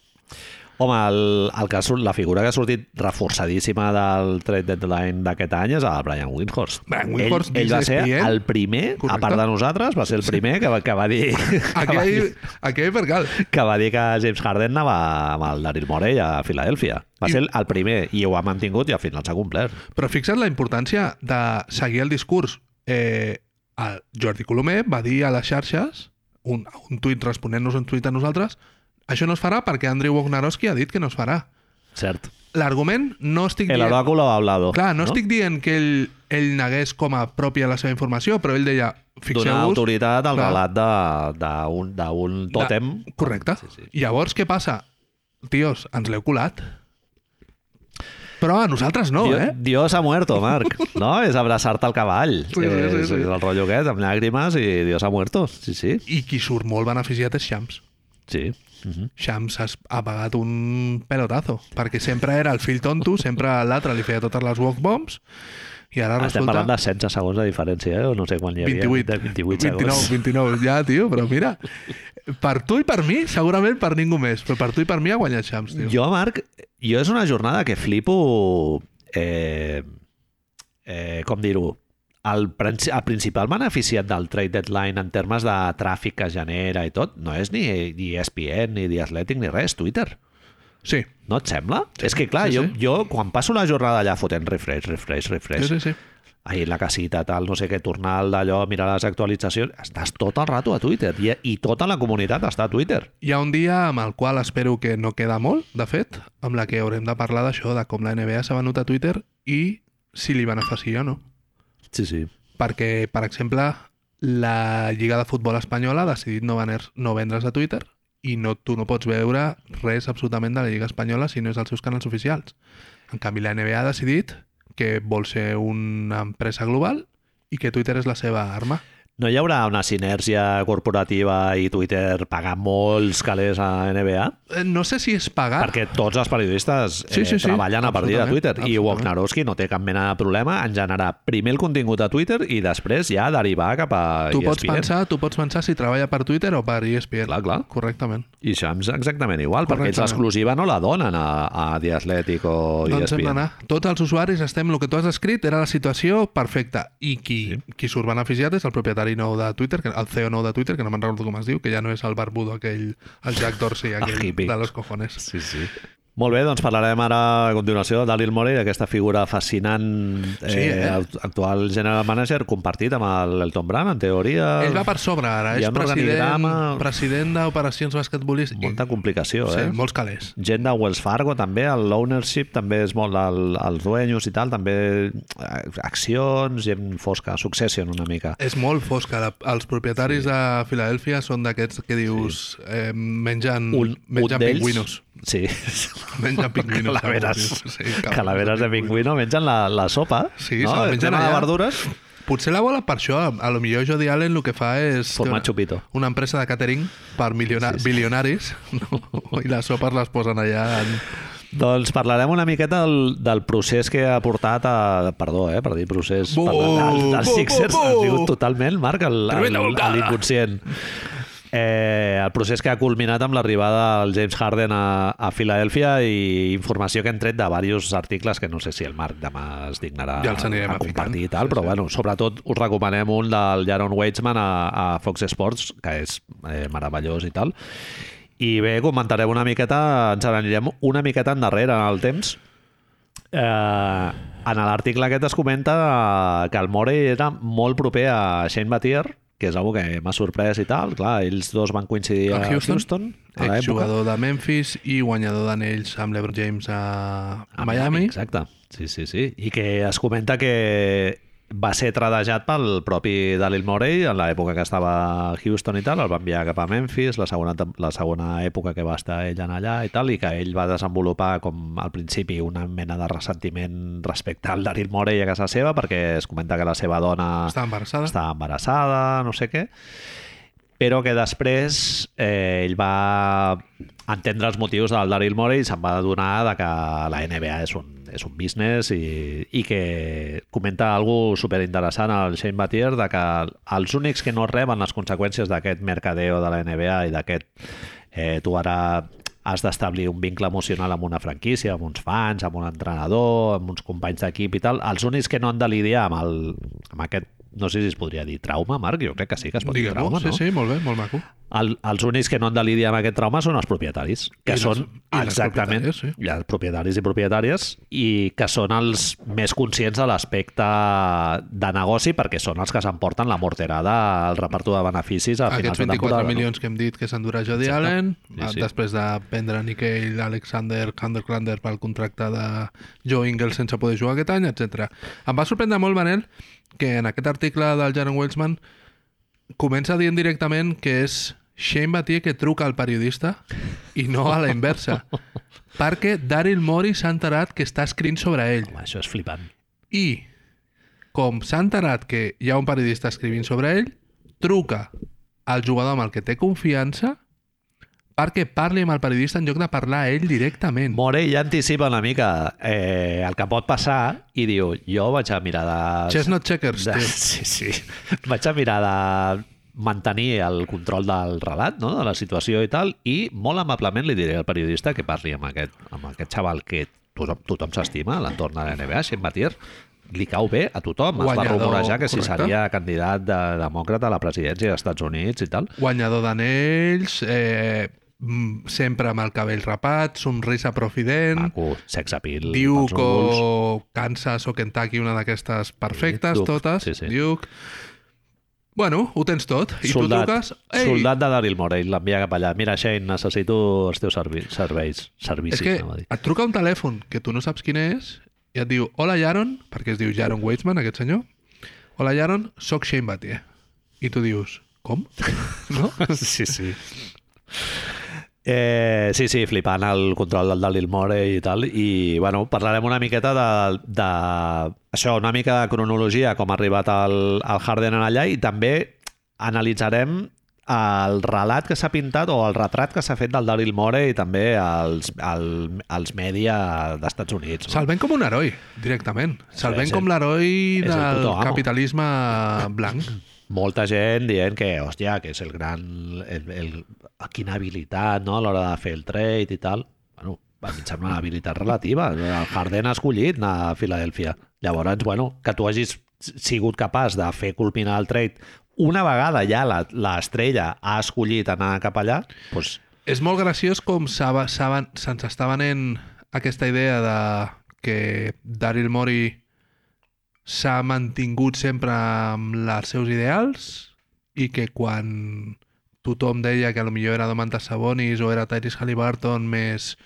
Home, el, el que ha sort- la figura que ha sortit reforçadíssima del trade deadline d'aquest any és el Brian Windhorst. Brian Windhorst ell, ell va ser ESPN. el primer, Correcte. a part de nosaltres, va ser el primer que va, que va dir aquí hay percal. que va dir que James Harden anava amb el Daryl Morey a Filadèlfia. Va I- ser el primer i ho ha mantingut i al final s'ha complert. Però fixa't la importància de seguir el discurs. Eh, el Jordi Colomer va dir a les xarxes, un, un tuit responent-nos un tuit a nosaltres, això no es farà perquè Andrew Wojnarowski ha dit que no es farà. Cert. L'argument no estic El dient... oráculo ha hablado. Clar, no, estic dient que ell, ell negués com a pròpia la seva informació, però ell deia, Donar autoritat al clar, relat de- d'un tòtem. De... Correcte. Sí, sí. Llavors, què passa? Tios, ens l'heu colat. Però a nosaltres no, Dio- eh? Dios ha muerto, Marc. No? és abraçar-te al cavall. Sí, sí, sí, és, sí. és el rotllo aquest, amb llàgrimes i Dios ha muerto. Sí, sí. I qui surt molt beneficiat és Shams. Sí. Mhm. Shams has, ha pagat un pelotazo, perquè sempre era el fill tonto, sempre l'altre li feia totes les walk bombs, i ara Estem resulta... parlant de 16 segons de diferència, eh? o no sé quan hi havia. 28, De 28 segons. 29, 29, ja, tio, però mira, per tu i per mi, segurament per ningú més, però per tu i per mi ha guanyat Shams, tio. Jo, Marc, jo és una jornada que flipo... Eh, eh, com dir-ho? El, el principal beneficiat del trade deadline en termes de tràfic que genera i tot no és ni, ni E ESPN, ni The Athletic, ni res, Twitter. Sí, No et sembla? Sí, és que, clar, sí, jo, sí. jo quan passo la jornada allà fotent refresh, refresh, refresh, sí, sí, sí. ahir la casita, tal, no sé què, tornar al d'allò, mirar les actualitzacions, estàs tot el rato a Twitter i, i tota la comunitat està a Twitter. Hi ha un dia amb el qual espero que no queda molt, de fet, amb la que haurem de parlar d'això, de com la NBA s'ha venut a Twitter i si li beneficia o no. Sí, sí. Perquè, per exemple, la Lliga de Futbol Espanyola ha decidit no, vener, no vendre's a Twitter i no, tu no pots veure res absolutament de la Lliga Espanyola si no és als seus canals oficials. En canvi, la NBA ha decidit que vol ser una empresa global i que Twitter és la seva arma. No hi haurà una sinergia corporativa i Twitter pagar molts calés a NBA? Eh, No sé si és pagar... Perquè tots els periodistes eh, Sí, sí, sí, treballen a partir de Twitter i. Wojnarowski no té cap mena de problema en generar primer el contingut a Twitter i després ja derivar cap a Tu pots, ESPN. pensar, tu pots pensar si treballa per Twitter o per ESPN. Clar, clar. Correctament. I Shams exactament igual, perquè ells l'exclusiva no la donen a, a The Athletic o Doncs hem ESPN. d'anar. Tots els usuaris estem... El que tu has escrit era la situació perfecta. I qui, sí. qui surt beneficiat és el propietari nou de Twitter, que, el CEO nou de Twitter, que no me'n recordo com es diu, que ja no és el barbudo aquell, el Jack Dorsey, aquell hippie. de los cojones. Sí, sí. Molt bé, doncs parlarem ara a continuació de Daryl Morey, aquesta figura fascinant, eh, Sí, eh? act- actual general manager, compartit amb el Elton Brand, en teoria. Ell va per sobre ara, és un president, president d'operacions basquetbolístiques. Molta complicació, Sí, eh? molts calés. Gent de Wells Fargo també, l'ownership també és molt el, els dueños i tal, també eh, accions, gent fosca, succession una mica. És molt fosca. La, els propietaris sí. de Filadèlfia són d'aquests que dius eh, mengen, Un, un mengen d'ells... pingüinos. Sí. Mengen pingüinos. Calaveres. Sí, Calaveres de pingüino mengen la, la sopa. Sí, no? se la mengen tema de allà. verdures, Potser la volen per això. A lo millor Jody Allen el que fa és... forma una, xupito. una empresa de catering per miliona, sí, sí. bilionaris no? i les sopes les posen allà en... Doncs parlarem una miqueta del, del procés que ha portat a... Perdó, eh, per dir procés... Bu, parlar dels, Sixers. bu, bu. Ha sigut totalment, Marc, l'inconscient. Eh, el procés que ha culminat amb l'arribada del James Harden a, a Filadèlfia i informació que hem tret de diversos articles que no sé si el Marc demà es dignarà Ja a compartir i tal, Sí, però sí. bueno, sobretot us recomanem un del Jaron Weitzman a, a Fox Sports, que és eh, meravellós i tal. I bé, comentarem una miqueta, ens anirem una miqueta endarrere en el temps. Eh, en l'article aquest es comenta que el Morey era molt proper a Shane Battier, que és una que m'ha sorprès i tal. Clar, ells dos van coincidir a, A Houston, Houston a l'època. exjugador de Memphis i guanyador d'anells amb l'Ebron James a, a Miami. Exacte, sí, sí, sí. I que es comenta que va ser tradejat pel propi Daryl Morey en l'època que estava a Houston i tal, el va enviar cap a Memphis, la segona, la segona època que va estar ell en allà i tal, i que ell va desenvolupar com al principi una mena de ressentiment respecte al Daryl Morey a casa seva, perquè es comenta que la seva dona Està embarassada. estava embarassada, no sé què, però que després eh, ell va entendre els motius del Daryl Morey i se'n va adonar de que la NBA és un, és un business i, i que comenta algo superinteressant al Shane Battier de que els únics que no reben les conseqüències d'aquest mercadeo de la NBA i d'aquest eh, tu ara has d'establir un vincle emocional amb una franquícia, amb uns fans, amb un entrenador, amb uns companys d'equip i tal, els únics que no han de lidiar amb, el, amb aquest no sé si es podria dir trauma, Marc, jo crec que sí que es pot dir trauma, sí, no? sí, molt bé, molt maco. El, els únics que no han de lidiar amb aquest trauma són els propietaris, que I les- són les exactament propietàries, sí. ha propietaris i propietàries i que són els més conscients de l'aspecte de negoci perquè són els que s'emporten la morterada al reparto de beneficis a Aquests de 24 temporada. milions que hem dit que s'endurà Jody Exacte. Allen, Sí, sí. després de prendre Nikkei, Alexander Kanderklander pel contracte de Joe Ingles sense poder jugar aquest any, etc. Em va sorprendre molt, Manel, que en aquest article del Jaron Welsman comença dient directament que és Shane Battier que truca al periodista i no a la inversa. perquè Daryl Morey s'ha enterat que està escrivint sobre ell. Home, això és flipant. I, com s'ha enterat que hi ha un periodista escrivint sobre ell, truca al jugador amb el que té confiança perquè parli amb el periodista en lloc de parlar ell directament. Morey ja anticipa una mica eh, el que pot passar i diu, jo vaig a mirar de... Chestnut checkers, de, tio. sí, sí. Vaig a mirar de mantenir el control del relat, no? de la situació i tal, i molt amablement li diré al periodista que parli amb aquest, amb aquest xaval que tothom, tothom s'estima a l'entorn de la NBA, Shane Batier, li cau bé a tothom. es va Guanyador, rumorejar que si correcte. seria candidat de demòcrata a la presidència dels Estats Units i tal. Guanyador d'anells, eh, sempre amb el cabell rapat, somrisa profident, Maco, sex appeal. Duke o Kansas o Kentucky, una d'aquestes perfectes, Duke, totes. sí, sí. Duke. Bueno, ho tens tot. I soldat, tu truques... Ei, soldat de Daryl Morey, l'envia cap allà. Mira, Shane, necessito els teus servi serveis. Servicis, És que dir. et truca un telèfon que tu no saps quin és i et diu, hola Jaron, perquè es diu Jaron Weitzman, aquest senyor. Hola Jaron, sóc Shane Battier. I tu dius, com? no? Sí, sí. Eh, sí, sí, flipant el control del Dalil Morey i tal, i bueno, parlarem una miqueta de, de això, una mica de cronologia, com ha arribat el, el Harden en allà, i també analitzarem el relat que s'ha pintat o el retrat que s'ha fet del Daryl Morey i també als, al, als mèdia d'Estats Units. No? Se'l ven com un heroi, directament. Se'l Sí, ven sí. com l'heroi del capitalisme blanc. molta gent dient que, hòstia, que és el gran... El, el, quina habilitat, no?, a l'hora de fer el trade i tal. Bueno, a mi em sembla una habilitat relativa. El Harden ha escollit anar a Filadèlfia. Llavors, bueno, que tu hagis sigut capaç de fer culminar el trade una vegada ja la- l'estrella ha escollit anar cap allà, doncs És molt graciós com se'ns està venent aquesta idea de que Daryl Morey s'ha mantingut sempre amb els seus ideals i que quan tothom deia que millor era Domantas Sabonis o era Tyrese Halliburton més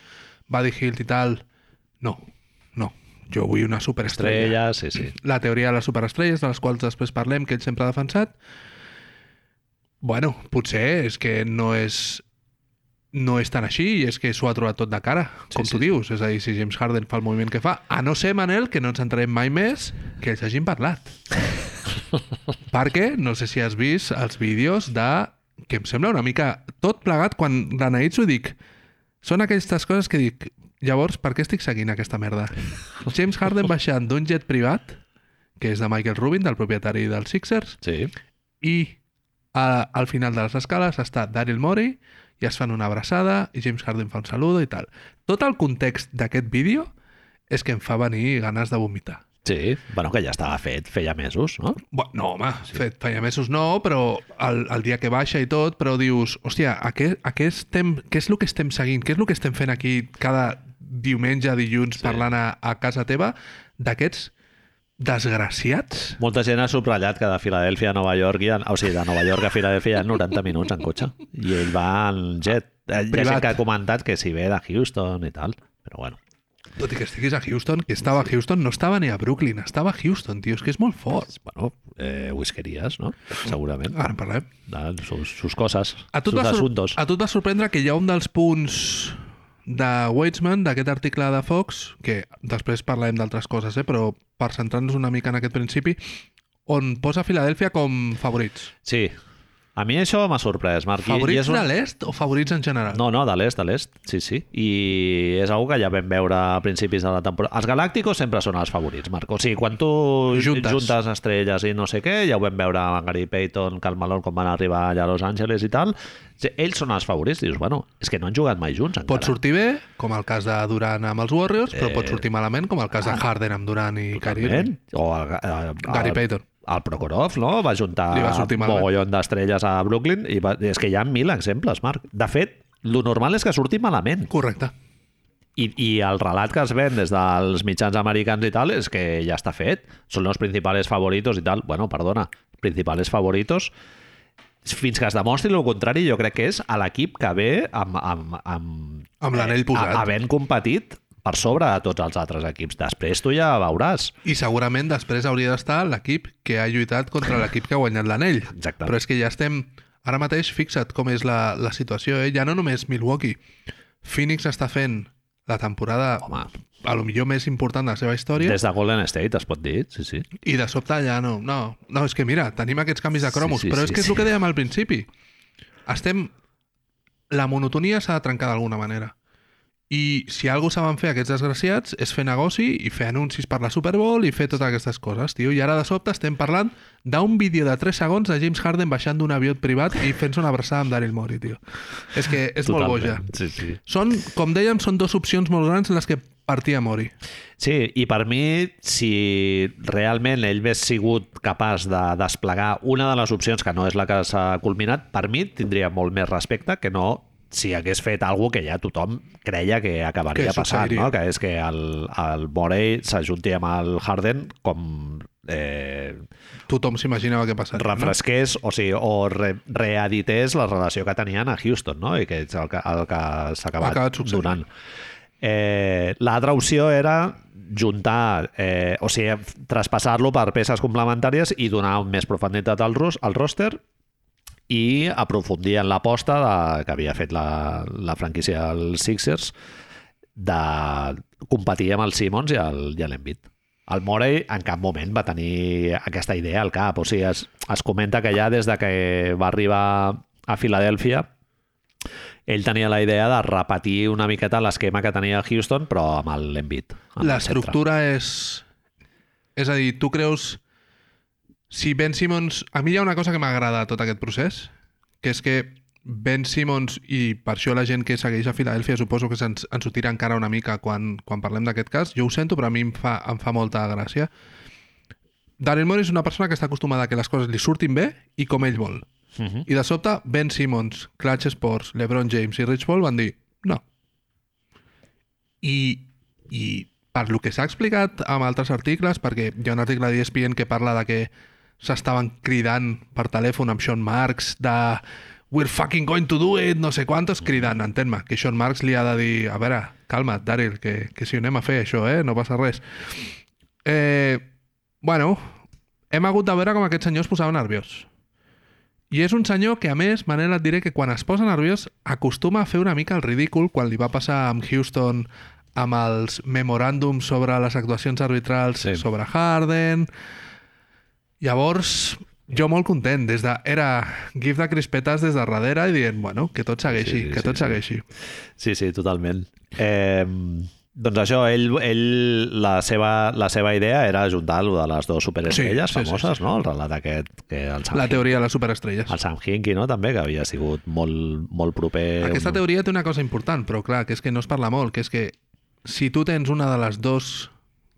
Buddy Hield i tal, no, no. Jo vull una superestrella. estrella, sí, sí. La teoria de les superestrelles, de les quals després parlem, que ell sempre ha defensat, bueno, potser és que no és no és tan així i és que s'ho ha trobat tot de cara, com Sí, tu sí, dius. És a dir, si James Harden fa el moviment que fa, a no ser, Manel, que no ens entrarem mai més, que ells hagin parlat. Perquè, no sé si has vist els vídeos de... que em sembla una mica tot plegat quan l'analitzo i dic són aquestes coses que dic llavors, per què estic seguint aquesta merda? James Harden baixant d'un jet privat que és de Michael Rubin, del propietari dels Sixers, Sí, i a, al final de les escales està Daryl Morey i es fan una abraçada i James Harden fa un saludo i tal. Tot el context d'aquest vídeo és que em fa venir ganes de vomitar. Sí. Bueno, que ja estava fet, feia mesos, no? Bueno, no, home, sí. fet feia mesos no, però el, el dia que baixa i tot, però dius, hòstia, a què, a què, estem, què és el que estem seguint? Què és el que estem fent aquí cada diumenge, dilluns, sí. parlant a, a casa teva d'aquests desgraciats? Molta gent ha subratllat que de Filadèlfia a Nova York, ha, o sigui, de Nova York a Filadèlfia hi ha 90 minuts en cotxe. I ell va en jet. Eh, Hi ha Privat. gent que ha comentat que si ve de Houston i tal, però bueno. Tot i que estiguis a Houston, que estava a Houston, no estava ni a Brooklyn, estava a Houston, tio, és que és molt fort. Bueno, eh, whiskeries, no? Segurament. Ara en parlem. De sus, sus coses, A tu, et sus asuntos. a tu et va sorprendre que hi ha un dels punts de Weitzman, d'aquest article de Fox, que després parlarem d'altres coses, eh? però per centrar-nos una mica en aquest principi, on posa Filadèlfia com favorits. Sí. A mi això m'ha sorprès, Marc. I- i Favorits és un- de l'est o favorits en general? No, no, de l'est, de l'est, sí, sí. I és una que ja vam veure a principis de la temporada. Els galàcticos sempre són els favorits, Marc. O sigui, quan tu Juntes. juntes estrelles i no sé què, ja ho vam veure amb Gary Payton, Cal Malone, quan van arribar allà a Los Angeles i tal, ells són els favorits. Dius, bueno, és que no han jugat mai junts encara. Pot sortir bé, com el cas de Durant amb els Warriors, però Eh, pot sortir malament, com el cas de Harden amb Durant i Kyrie. O el, el, el, Gary Payton. El Prokhorov, no? Va juntar Li va malament. mogollon d'estrelles a Brooklyn i va... és que hi ha mil exemples, Marc. De fet, lo normal és que surti malament. Correcte. I, I el relat que es ven des dels mitjans americans i tal és que ja està fet. Són els principals favoritos i tal. Bueno, perdona, principals favoritos. Fins que es demostri el contrari, jo crec que és a l'equip que ve amb, amb, amb, Amb l'anell posat. a- havent competit per sobre de tots els altres equips. Després tu ja veuràs. I segurament després hauria d'estar l'equip que ha lluitat contra l'equip que ha guanyat l'anell. Exacte. Però és que ja estem... Ara mateix, fixa't com és la, la situació, eh? Ja no només Milwaukee. Phoenix està fent la temporada Home. a lo millor més important de la seva història Des de Golden State, es pot dir, sí, sí. i de sobte ja no. No, no és que mira, tenim aquests canvis de cromos, Sí, sí, però sí, és que és sí. el que dèiem al principi. Estem... La monotonia s'ha de trencar d'alguna manera. I si alguna cosa saben fer aquests desgraciats és fer negoci i fer anuncis per la Super Bowl i fer totes aquestes coses, tio. I ara de sobte estem parlant d'un vídeo de 3 segons de James Harden baixant d'un avió privat i fent-se una abraçada amb Daryl Morey, tio. És que és molt boja. Sí, sí. Són, com dèiem, són dues opcions molt grans en les que partia Mori. Sí, i per mi, si realment ell hagués sigut capaç de desplegar una de les opcions que no és la que s'ha culminat, per mi tindria molt més respecte que no si hagués fet alguna que ja tothom creia que acabaria Que passant, no? que és que el, el Morey s'ajunti amb el Harden com eh, Tothom s'imaginava què passaria. refresqués o, sigui, o re, reedités la relació que tenien a Houston, no? i que és el que, el que s'ha acabat, acabat donant. Eh, L'altra opció era juntar, eh, o sigui, traspassar-lo per peces complementàries i donar més profunditat al, al roster i aprofundir en l'aposta que havia fet la, la franquícia dels Sixers de competir amb el Simmons i el, i l'Embiid. El Morey en cap moment va tenir aquesta idea al cap. O sigui, es, es comenta que ja des de que va arribar a Filadèlfia ell tenia la idea de repetir una miqueta l'esquema que tenia Houston, però amb el L'estructura és... És a dir, tu creus... Si Ben Simmons... A mi hi ha una cosa que m'agrada de tot aquest procés, que és que Ben Simmons, i per això la gent que segueix a Filadèlfia suposo que se'ns ens ho tira encara una mica quan, quan parlem d'aquest cas, jo ho sento, però a mi em fa, em fa molta gràcia. Daryl Morey és una persona que està acostumada a que les coses li surtin bé i com ell vol. Uh -huh. I de sobte, Ben Simmons, Clutch Sports, LeBron James i Rich Paul van dir no. I, i per lo que s'ha explicat amb altres articles, perquè hi ha un article d'ESPN que parla de que s'estaven cridant per telèfon amb Sean Marks de we're fucking going to do it, no sé quantos, cridant, entén-me, que Sean Marks li ha de dir a veure, calma't, Daryl, que, que si ho anem a fer això, eh? no passa res. Eh, bueno, hem hagut de veure com aquest senyor es posava nerviós. I és un senyor que, a més, Manel, et diré que quan es posa nerviós acostuma a fer una mica el ridícul quan li va passar amb Houston amb els memoràndums sobre les actuacions arbitrals Sí. sí. sobre Harden. Llavors, jo molt content, des de, era gif de crispetes des de darrere i dient, bueno, que tot segueixi, Sí, sí, que sí, tot sí. segueixi. Sí, sí, totalment. Eh, doncs això, ell, ell la, seva, la seva idea era juntar lo de les dues superestrelles Sí, sí, sí, famoses, sí. no? El relat aquest, que el Sam, La teoria de les superestrelles. el Sam Hinkie, no? també, que havia sigut molt, molt proper... Aquesta teoria té una cosa important, però clar, que és que no es parla molt, que és que si tu tens una de les dos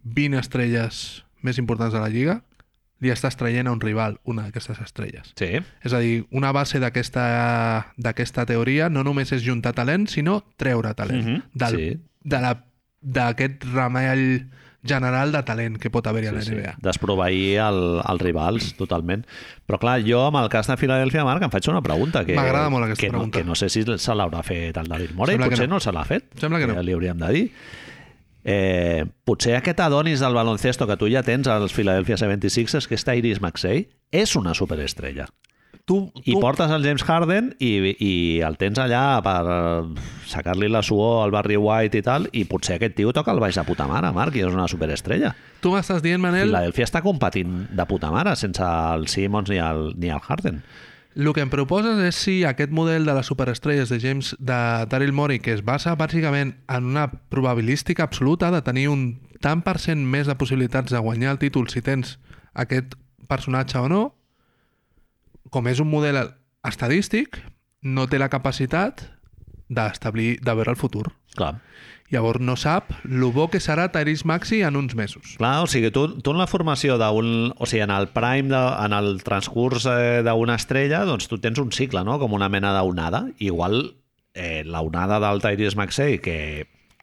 20 estrelles més importants de la Lliga, li estàs traient a un rival una d'aquestes estrelles. Sí, És a dir, una base d'aquesta teoria no només és juntar talent, sinó treure talent. Mhm, del, sí. de la- D'aquest ramall general de talent que pot haver-hi a la sí, NBA. sí. desproveir el, els rivals, totalment. Però clar, jo amb el cas de Filadèlfia, Marc, em faig una pregunta que, M'agrada molt aquesta que no, pregunta. que no sé si se l'haurà fet el David Morey, Sembla potser no. no, se l'ha fet, Sembla que no. li hauríem de dir. Eh, potser aquest Adonis del baloncesto que tu ja tens als Philadelphia 76ers, que és Tyrese Maxey, és una superestrella. Tu, I tu, portes el James Harden i, i el tens allà per eh, sacar-li la suor al Barry White i tal, i potser aquest tio toca el baix de puta mare, Marc, i és una superestrella. tu m'estàs dient, Manel, Philadelphia està competint de puta mare sense el Simmons ni el, ni el Harden. El que em proposes és si aquest model de les superestrelles de James de Daryl Morey, que es basa bàsicament en una probabilística absoluta de tenir un tant per cent més de possibilitats de guanyar el títol si tens aquest personatge o no, com és un model estadístic, no té la capacitat d'establir, de veure el futur. Clar. Llavors no sap lo bo que serà Tyrese Maxi en uns mesos. Clar, o sigui, tu, tu en la formació d'un... O sigui, en el prime, de, en el transcurs eh, d'una estrella, doncs tu tens un cicle, no? Com una mena d'onada. Igual eh, la onada del Tyrese Maxey, que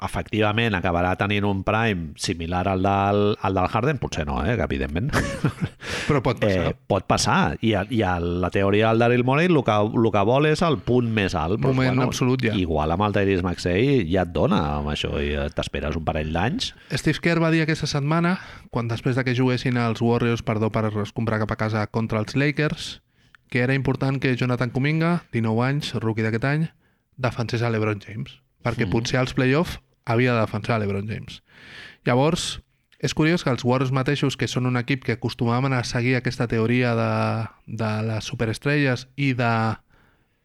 efectivament acabarà tenint un prime similar al del, al del Harden, potser no, eh, que evidentment. Però pot passar. Eh, pot passar. I, a, i a la teoria del Daryl Morey el que, el que vol és el punt més alt. Però, Moment absolut, ja. Igual amb el Tyrese Maxey ja et dona amb això i t'esperes un parell d'anys. Steve Kerr va dir aquesta setmana, quan després de que juguessin els Warriors, perdó, per escombrar cap a casa contra els Lakers, que era important que Jonathan Kuminga, 19 anys, rookie d'aquest any, defensés a l'Ebron James, perquè mm. potser als playoff havia de defensar l'Ebron James. Llavors, és curiós que els Warriors mateixos, que són un equip que acostumaven a seguir aquesta teoria de, de les superestrelles i de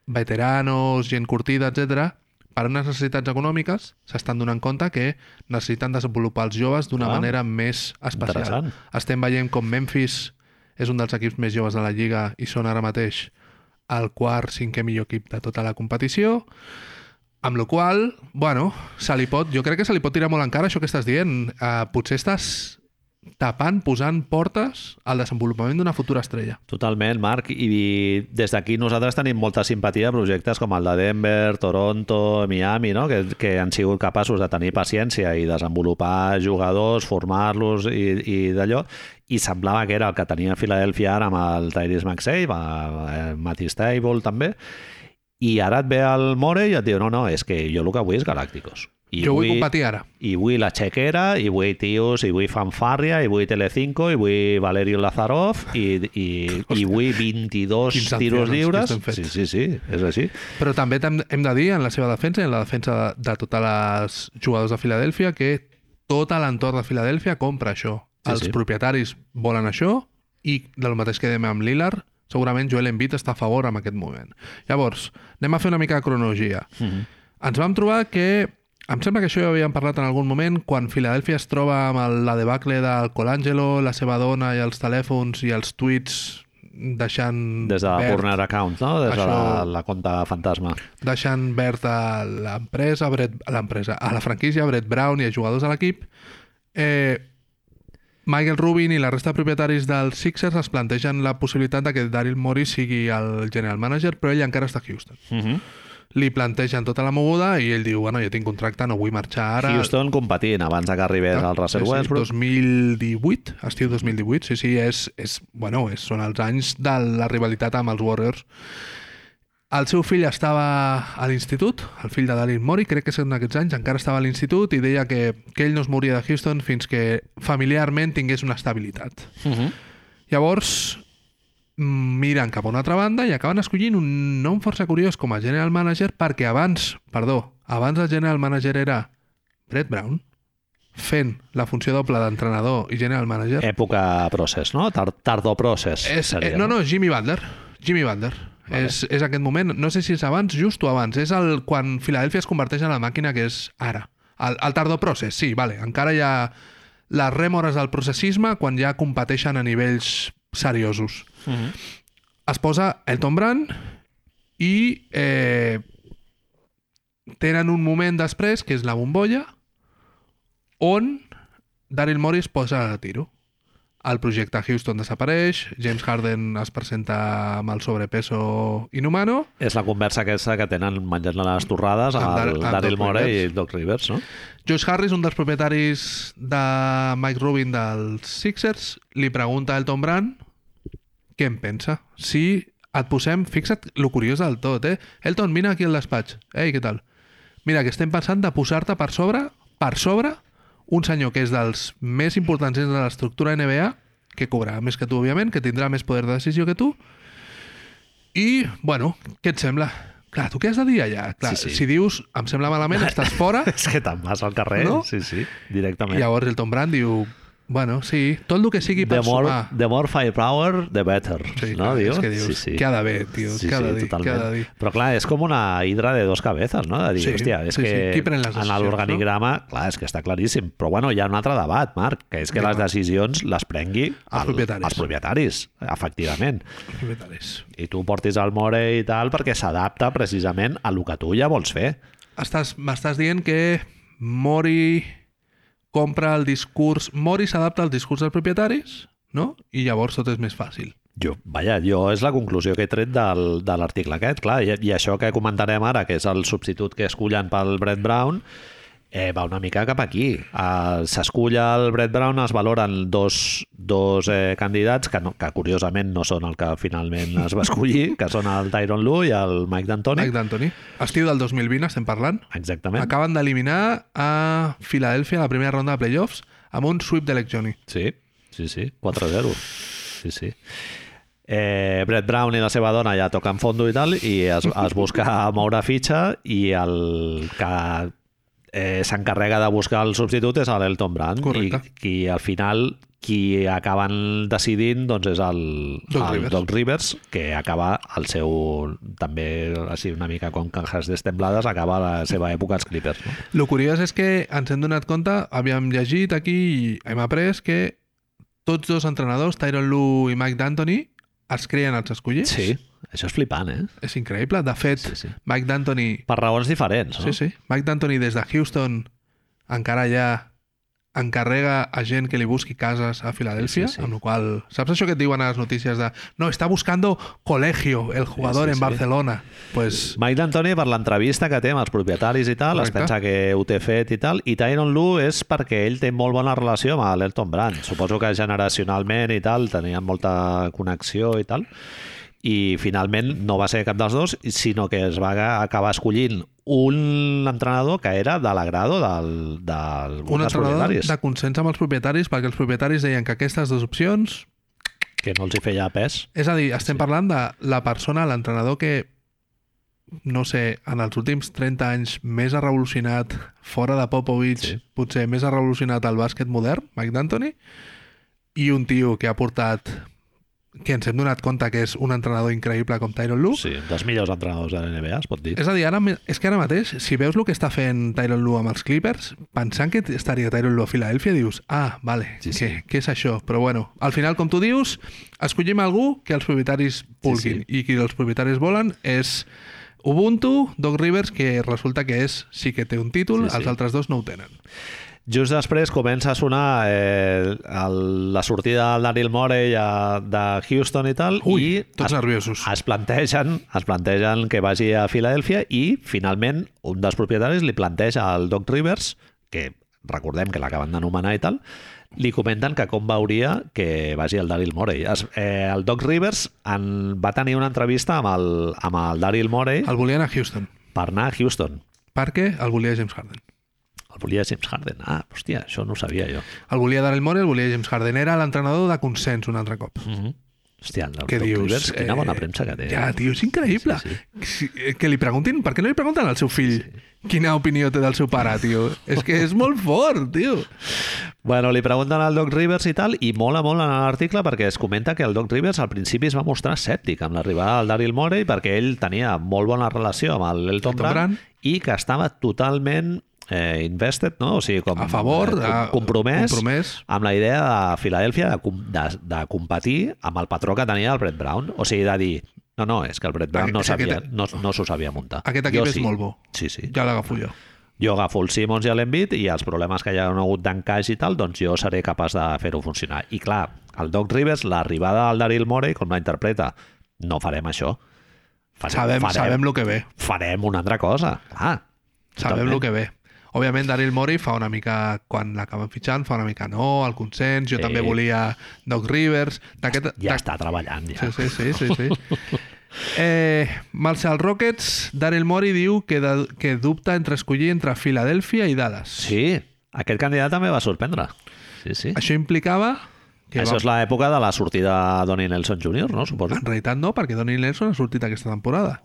veteranos, gent curtida, etc, per unes necessitats econòmiques s'estan donant compte que necessiten desenvolupar els joves d'una Ah, manera més especial. Estem veient com Memphis és un dels equips més joves de la Lliga i són ara mateix el quart, cinquè millor equip de tota la competició, amb la qual bueno, se li pot, jo crec que se li pot tirar molt encara això que estàs dient. Uh, potser estàs tapant, posant portes al desenvolupament d'una futura estrella. Totalment, Marc, i des d'aquí nosaltres tenim molta simpatia a projectes com el de Denver, Toronto, Miami, no? que, que han sigut capaços de tenir paciència i desenvolupar jugadors, formar-los i, i d'allò, i semblava que era el que tenia Filadèlfia ara amb el Tyrese Maxey, el Matty Stable també, i ara et ve el More i et diu, no, no, és que jo el que vull és Galàcticos. I jo vull competir ara. i vull la xequera, i vull tios, i vull fanfàrria, i vull Telecinco, i vull Valerio Lazarov, i, i, i vull 22 quins tiros lliures. Sí, sí, sí, és així. Però també hem, hem de dir, en la seva defensa en la defensa de, de totes les jugadors de Filadèlfia, que tot l'entorn de Filadèlfia compra això. Sí, Els sí. propietaris volen això i del mateix que dèiem amb Lillard, segurament Joel Embiid està a favor en aquest moment. Llavors, anem a fer una mica de cronologia. Mm -hmm. Ens vam trobar que em sembla que això ja ho havíem parlat en algun moment quan Filadèlfia es troba amb el, la debacle del Colangelo, la seva dona i els telèfons i els tuits deixant Des de la verd, burner account, no? Des de la, Això- la compta fantasma. deixant verd a l'empresa, a l'empresa, a la franquícia, a Brett Brown i a jugadors de l'equip. Eh, Michael Rubin i la resta de propietaris dels Sixers es plantegen la possibilitat de que Daryl Morey sigui el general manager, però ell encara està a Houston. Mm -hmm. Li plantegen tota la moguda i ell diu, bueno, jo tinc contracte, no vull marxar ara. Houston competint abans que arribés Russell Ah, Sí, sí, Westbrook. 2018, estiu 2018, sí, sí, és, és, bueno, és, són els anys de la rivalitat amb els Warriors. El seu fill estava a l'institut, el fill de Daryl Morey, crec que és en aquests anys, encara estava a l'institut i deia que, que ell no es moria de Houston fins que familiarment tingués una estabilitat. Mm -hmm. Llavors, mm, miren cap a una altra banda i acaben escollint un nom força curiós com a general manager perquè abans, perdó, abans el general manager era Brett Brown, fent la funció doble d'entrenador i general manager. Època process, no? Tar tardo process. és, eh, no, no, Jimmy Butler. Jimmy Butler. Vale. És, és aquest moment, no sé si és abans, just o abans, és el, quan Filadèlfia es converteix en la màquina que és ara. El, el tardor process, sí, vale. encara hi ha les rèmores del processisme quan ja competeixen a nivells seriosos. Mm -hmm. es posa Elton Brand i eh, tenen un moment després, que és la bombolla, on Daryl Morris posa a tiro. El projecte Houston desapareix, James Harden es presenta amb el sobrepeso inhumano, És la conversa aquesta que tenen menjant les torrades amb Daryl Morey i Doc Rivers, no? Josh Harris, un dels propietaris de Mike Rubin dels Sixers, li pregunta a Elton Brand què en pensa. Si et posem... Fixa't lo curiós del tot, eh? Elton, vine aquí al despatx. Ei, què tal? Mira, que estem pensant de posar-te per sobre, per sobre, un senyor que és dels més importants dins de l'estructura NBA, que cobrarà més que tu, òbviament, que tindrà més poder de decisió que tu, i, bueno, què et sembla? Clar, tu què has de dir allà? Clar, Sí, sí. si dius, em sembla malament, estàs fora, És que te'n vas al carrer, No? sí, sí, directament. i llavors el Tom Brand diu Bueno, sí, tot el que sigui per The more, sumar. the more firepower, the better. Sí, no, clar, diu? és que dius, què ha d'haver, tio? Sí, Què ha sí, dir? Què ha totalment. de dir? Però clar, és com una hidra de dos cabezas, no? De dir, Sí, hòstia, és sí, que sí. En l'organigrama, clar, és que està claríssim. Però bueno, hi ha un altre debat, Marc, que és que Vinga. les decisions les prengui Els propietaris. els propietaris, efectivament. Propietaris. I tu portis el More i tal perquè s'adapta precisament a lo que tu ja vols fer. Estàs, m'estàs dient que Mori compra el discurs... Mori s'adapta al discurs dels propietaris, no? I llavors tot és més fàcil. Jo, vaja, jo és la conclusió que he tret del, de l'article aquest, clar, i, i això que comentarem ara, que és el substitut que escullen pel Brett Brown, eh, va una mica cap aquí. Uh, S'escull el Brett Brown, es valoren dos, dos eh, candidats que, no, que curiosament no són el que finalment es va escollir, que són el Tyron Lue i el Mike D'Antoni. Mike D'Antoni. Estiu del 2020 estem parlant. Exactament. Acaben d'eliminar a Filadèlfia la primera ronda de playoffs amb un sweep d'Alec Johnny. Sí, sí, sí, 4-0. Sí, sí. Eh, Brett Brown i la seva dona ja toquen fondo i tal i es, es busca moure fitxa i el que eh, s'encarrega de buscar el substitut és l'Elton Brand Correcte. i qui al final qui acaben decidint doncs és el, Doc el Rivers. Doc Rivers que acaba el seu també així una mica com canjas destemblades acaba la seva època als Clippers no? Lo curiós és que ens hem donat compte, havíem llegit aquí i hem après que tots dos entrenadors, Tyron Lue i Mike D'Antoni, es creien els escollits. sí, això és flipant eh? És increïble. De fet, Sí, sí. Mike D'Antoni per raons diferents no? Sí, sí. Mike D'Antoni des de Houston encara ja encarrega a gent que li busqui cases a Filadèlfia, Sí, sí, sí. amb la qual saps això que et diuen a les notícies de no, està buscando colegio el jugador Sí, sí, en sí. Barcelona. Pues Mike D'Antoni per l'entrevista que té amb els propietaris i tal, es Correcte. pensa que ho té fet i tal, i Tyron Lue és perquè ell té molt bona relació amb l'Elton Brand. Suposo que generacionalment i tal tenien molta connexió i tal, i finalment no va ser cap dels dos, sinó que es va acabar escollint un entrenador que era de l'agrado del, del, un entrenador de consens amb els propietaris perquè els propietaris deien que aquestes dues opcions que no els hi feia pes. És a dir, estem parlant de la persona, l'entrenador que, no sé, en els últims 30 anys més ha revolucionat fora de Popovich, Sí. sí. potser més ha revolucionat el bàsquet modern, Mike D'Antoni, i un tio que ha portat que ens hem donat compte que és un entrenador increïble com Tyron Lue. Sí, dels millors entrenadors de la NBA, es pot dir. És a dir, ara, és que ara mateix, si veus el que està fent Tyron Lue amb els Clippers, pensant que estaria Tyron Lue a Filadèlfia, dius, ah, vale, Sí, sí, sí. Què, què és això? Però bueno, al final, com tu dius, escollim algú que els propietaris vulguin. sí. I qui els propietaris volen és Ubuntu, Doc Rivers, que resulta que és sí que té un títol, Sí, sí. els altres dos no ho tenen. Just després comença a sonar eh, el, la sortida del Daryl Morey a, de Houston i tal, Ui, i tots es, nerviosos. es, plantegen, es plantegen que vagi a Filadèlfia i finalment un dels propietaris li planteja al Doc Rivers, que recordem que l'acaben d'anomenar i tal, li comenten que com veuria que vagi el Daryl Morey. Es, eh, el Doc Rivers en, va tenir una entrevista amb el, amb el Daryl Morey El volien a Houston, per anar a Houston. perquè el volia James Harden. Volia James Harden. Ah, hòstia, això no ho sabia jo. El volia Daryl Morey, el volia James Harden. Era l'entrenador de consens un altre cop. Mm -hmm. Hòstia, el Què Doc dius? Rivers, quina bona Eh, premsa que té. Ja, tio, és increïble. Sí, Sí, eh, Que li preguntin, per què no li pregunten al seu fill quina opinió té del seu pare, tio? és que és molt fort, tio. Bueno, li pregunten al Doc Rivers i tal, i mola molt en l'article perquè es comenta que el Doc Rivers al principi es va mostrar escèptic amb l'arribada del Daryl Morey perquè ell tenia molt bona relació amb el Elton Elton Brand, Brand. i que estava totalment eh, invested, no? O sigui, com A favor, eh, compromès, compromès. amb la idea de Filadèlfia de, de, de competir amb el patró que tenia el Brett Brown. O sigui, de dir, no, no, és que el Brett Brown no sabia, no, no s'ho sabia muntar. Aquest equip Jo és molt bo. Sí, sí. Ja l'agafo jo. Jo agafo el Simmons i l'Embiid i els problemes que hi ha hagut d'encaix i tal, doncs jo seré capaç de fer-ho funcionar. I clar, el Doc Rivers, l'arribada del Daryl Morey, com la interpreta, no farem això. Farem, Sabem, sabem el que ve. farem una altra cosa. Clar, Sabem el que ve. Òbviament, Daryl Morey fa una mica, quan l'acaben fitxant, fa una mica no, el consens, jo Sí. també volia Doc Rivers... Ja està treballant, ja. Sí, sí, sí, sí, sí. Eh, Marshall Rockets, Daryl Morey diu que, de, que dubta entre escollir entre Filadèlfia i Dallas. Sí, aquest candidat també va sorprendre. Sí, sí. Això implicava que Això va, és l'època de la sortida de Donnie Nelson Jr., no? Suposo. en realitat no, perquè Donnie Nelson ha sortit aquesta temporada.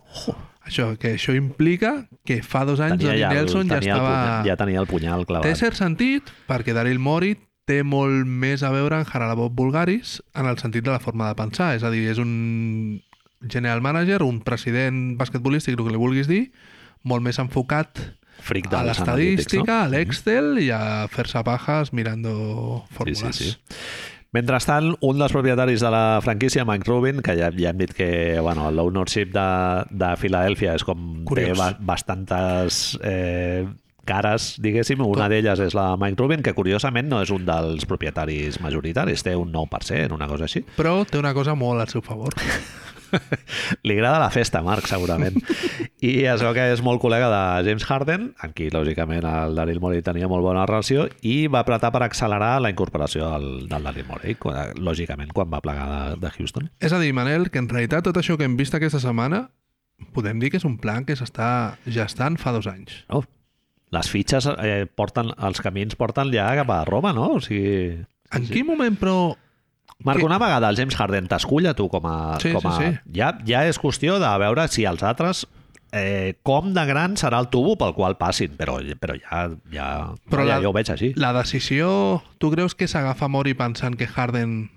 Això, que això implica que fa dos anys Donnie el- Nelson ja tenia estava... punyal, ja tenia el punyal clavat. Té cert sentit perquè Daryl Morey té molt més a veure en Haralabov Bulgaris en el sentit de la forma de pensar. És a dir, és un general manager, un president basquetbolístic, el que li vulguis dir, molt més enfocat Fric a l'estadística, a analítics, l'Excel i a fer-se pajas mirando no? Sí, fórmules. sí, sí. Mentrestant, un dels propietaris de la franquícia, Mike Rubin, que ja, ja hem dit que bueno, l'ownership de, de Filadèlfia és com Curiós. té ba bastantes eh, cares, diguéssim. Una d'elles és la Mike Rubin, que curiosament no és un dels propietaris majoritaris, té un 9%, una cosa així. Però té una cosa molt al seu favor. Li agrada la festa, Marc, segurament. I es veu que és molt col·lega de James Harden, amb qui, lògicament, el Daryl Morey tenia molt bona relació, i va apretar per accelerar la incorporació del, del Daryl Morey, quan- lògicament, quan va plegar de, de Houston. És a dir, Manel, que en realitat tot això que hem vist aquesta setmana podem dir que és un plan que s'està gestant fa dos anys. No? Les fitxes eh, porten, els camins porten ja cap a Roma, no? O sigui... En quin moment, però, Marc, una vegada el James Harden t'escull a tu com a... Sí, com a... sí, sí. Ja, ja és qüestió de veure si els altres eh, com de gran serà el tubo pel qual passin, però, però ja, ja, Però ja, la- ja ho veig així. la decisió... Tu creus que s'agafa Mori pensant que Harden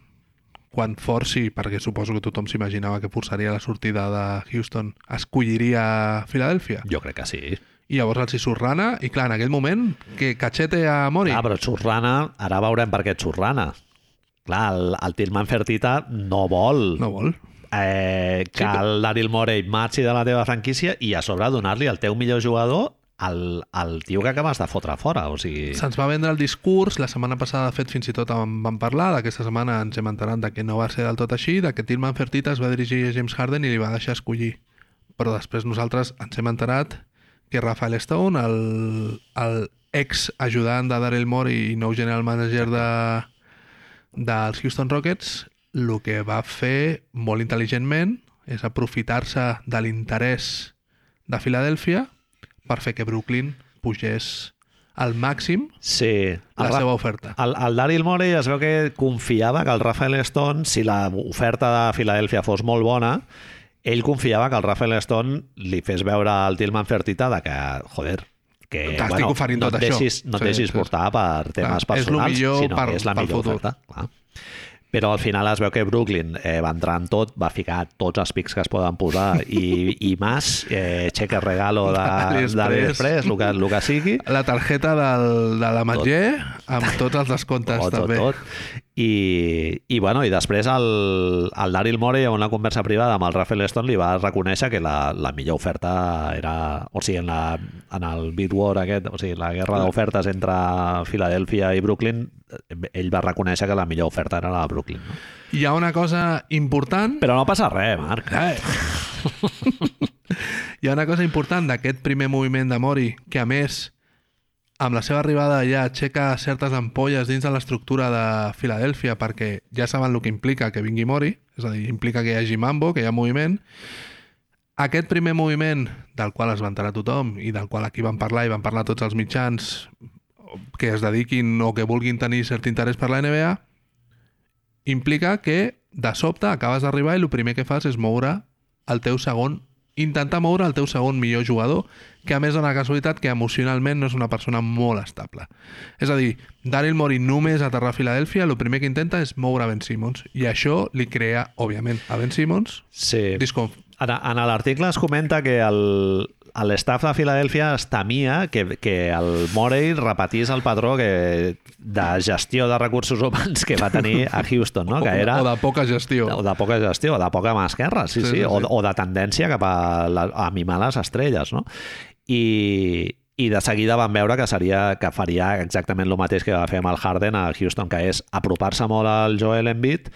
quan forci, perquè suposo que tothom s'imaginava que forçaria la sortida de Houston, escolliria Filadèlfia. Jo crec que sí. I llavors el Sisurrana, i clar, en aquell moment, que cachete a Mori. Ah, però Churrana, ara veurem per què Churrana. Clar, el, el Tillman Fertita no vol No vol. eh, que Sí, però- el Daryl Morey marxi de la teva franquícia i a sobre donar-li el teu millor jugador al, al tio que acabes de fotre fora. O sigui, Se'ns va vendre el discurs, la setmana passada, de fet, fins i tot en vam parlar, d'aquesta setmana ens hem enterat de que no va ser del tot així, de que Tillman Fertitta es va dirigir a James Harden i li va deixar escollir. Però després nosaltres ens hem enterat que Rafael Stone, el, el ex ajudant de Daryl Morey i nou general manager de, dels Houston Rockets, el que va fer molt intel·ligentment és aprofitar-se de l'interès de Filadèlfia per fer que Brooklyn pugés al màxim sí, la el seva oferta. El, el Daryl Morey es veu que confiava que el Rafael Stone, si la oferta de Filadèlfia fos molt bona, ell confiava que el Rafael Stone li fes veure al Tillman Fertita de que, joder, que T'estic oferint no tot et això. deixis, no et Sí, deixis sí. portar per temes Clar, personals, sinó per- que és la millor futur. oferta. Clar. Però al final es veu que Brooklyn eh, va entrar en tot, va ficar tots els pics que es poden posar i, i més, eh, cheque regalo de, de l'Express, el, que, el que sigui, La targeta del, de la Matller amb tots els descomptes tot, tot, també. tot. I, i, bueno, i després el, el Daryl Morey en una conversa privada amb el Rafael Stone li va reconèixer que la, la millor oferta era... O sigui, en, la, en el bid war aquest, o sigui, la guerra d'ofertes entre Filadèlfia i Brooklyn, ell va reconèixer que la millor oferta era la de Brooklyn. No? Hi ha una cosa important... Però no passa res, Marc. Eh. Hi ha una cosa important d'aquest primer moviment de Mori, que a més, amb la seva arribada ja aixeca certes ampolles dins de l'estructura de Filadèlfia, perquè ja saben el que implica que vingui Mori, és a dir, implica que hi hagi mambo, que hi ha moviment. Aquest primer moviment, del qual es va enterar tothom i del qual aquí van parlar i van parlar tots els mitjans que es dediquin o que vulguin tenir cert interès per la NBA, implica que de sobte acabes d'arribar i el primer que fas és moure el teu segon intentar moure el teu segon millor jugador, que a més dona la casualitat que emocionalment no és una persona molt estable. És a dir, Daryl Morey només aterrar a Filadèlfia, el primer que intenta és moure Ben Simmons, i això li crea, òbviament, a Ben Simmons Sí. disconf... En, en l'article es comenta que el, l'estaf de Filadèlfia es temia que, que el Morey repetís el patró que, de gestió de recursos humans que va tenir a Houston, no? que era... o de poca gestió. o de poca gestió, o de poca mà esquerra, sí, Sí, sí, sí, o, o de tendència cap a, la, a mimar les estrelles, no? I, i de seguida van veure que seria que faria exactament el mateix que va fer amb el Harden a Houston, que és apropar-se molt al Joel Embiid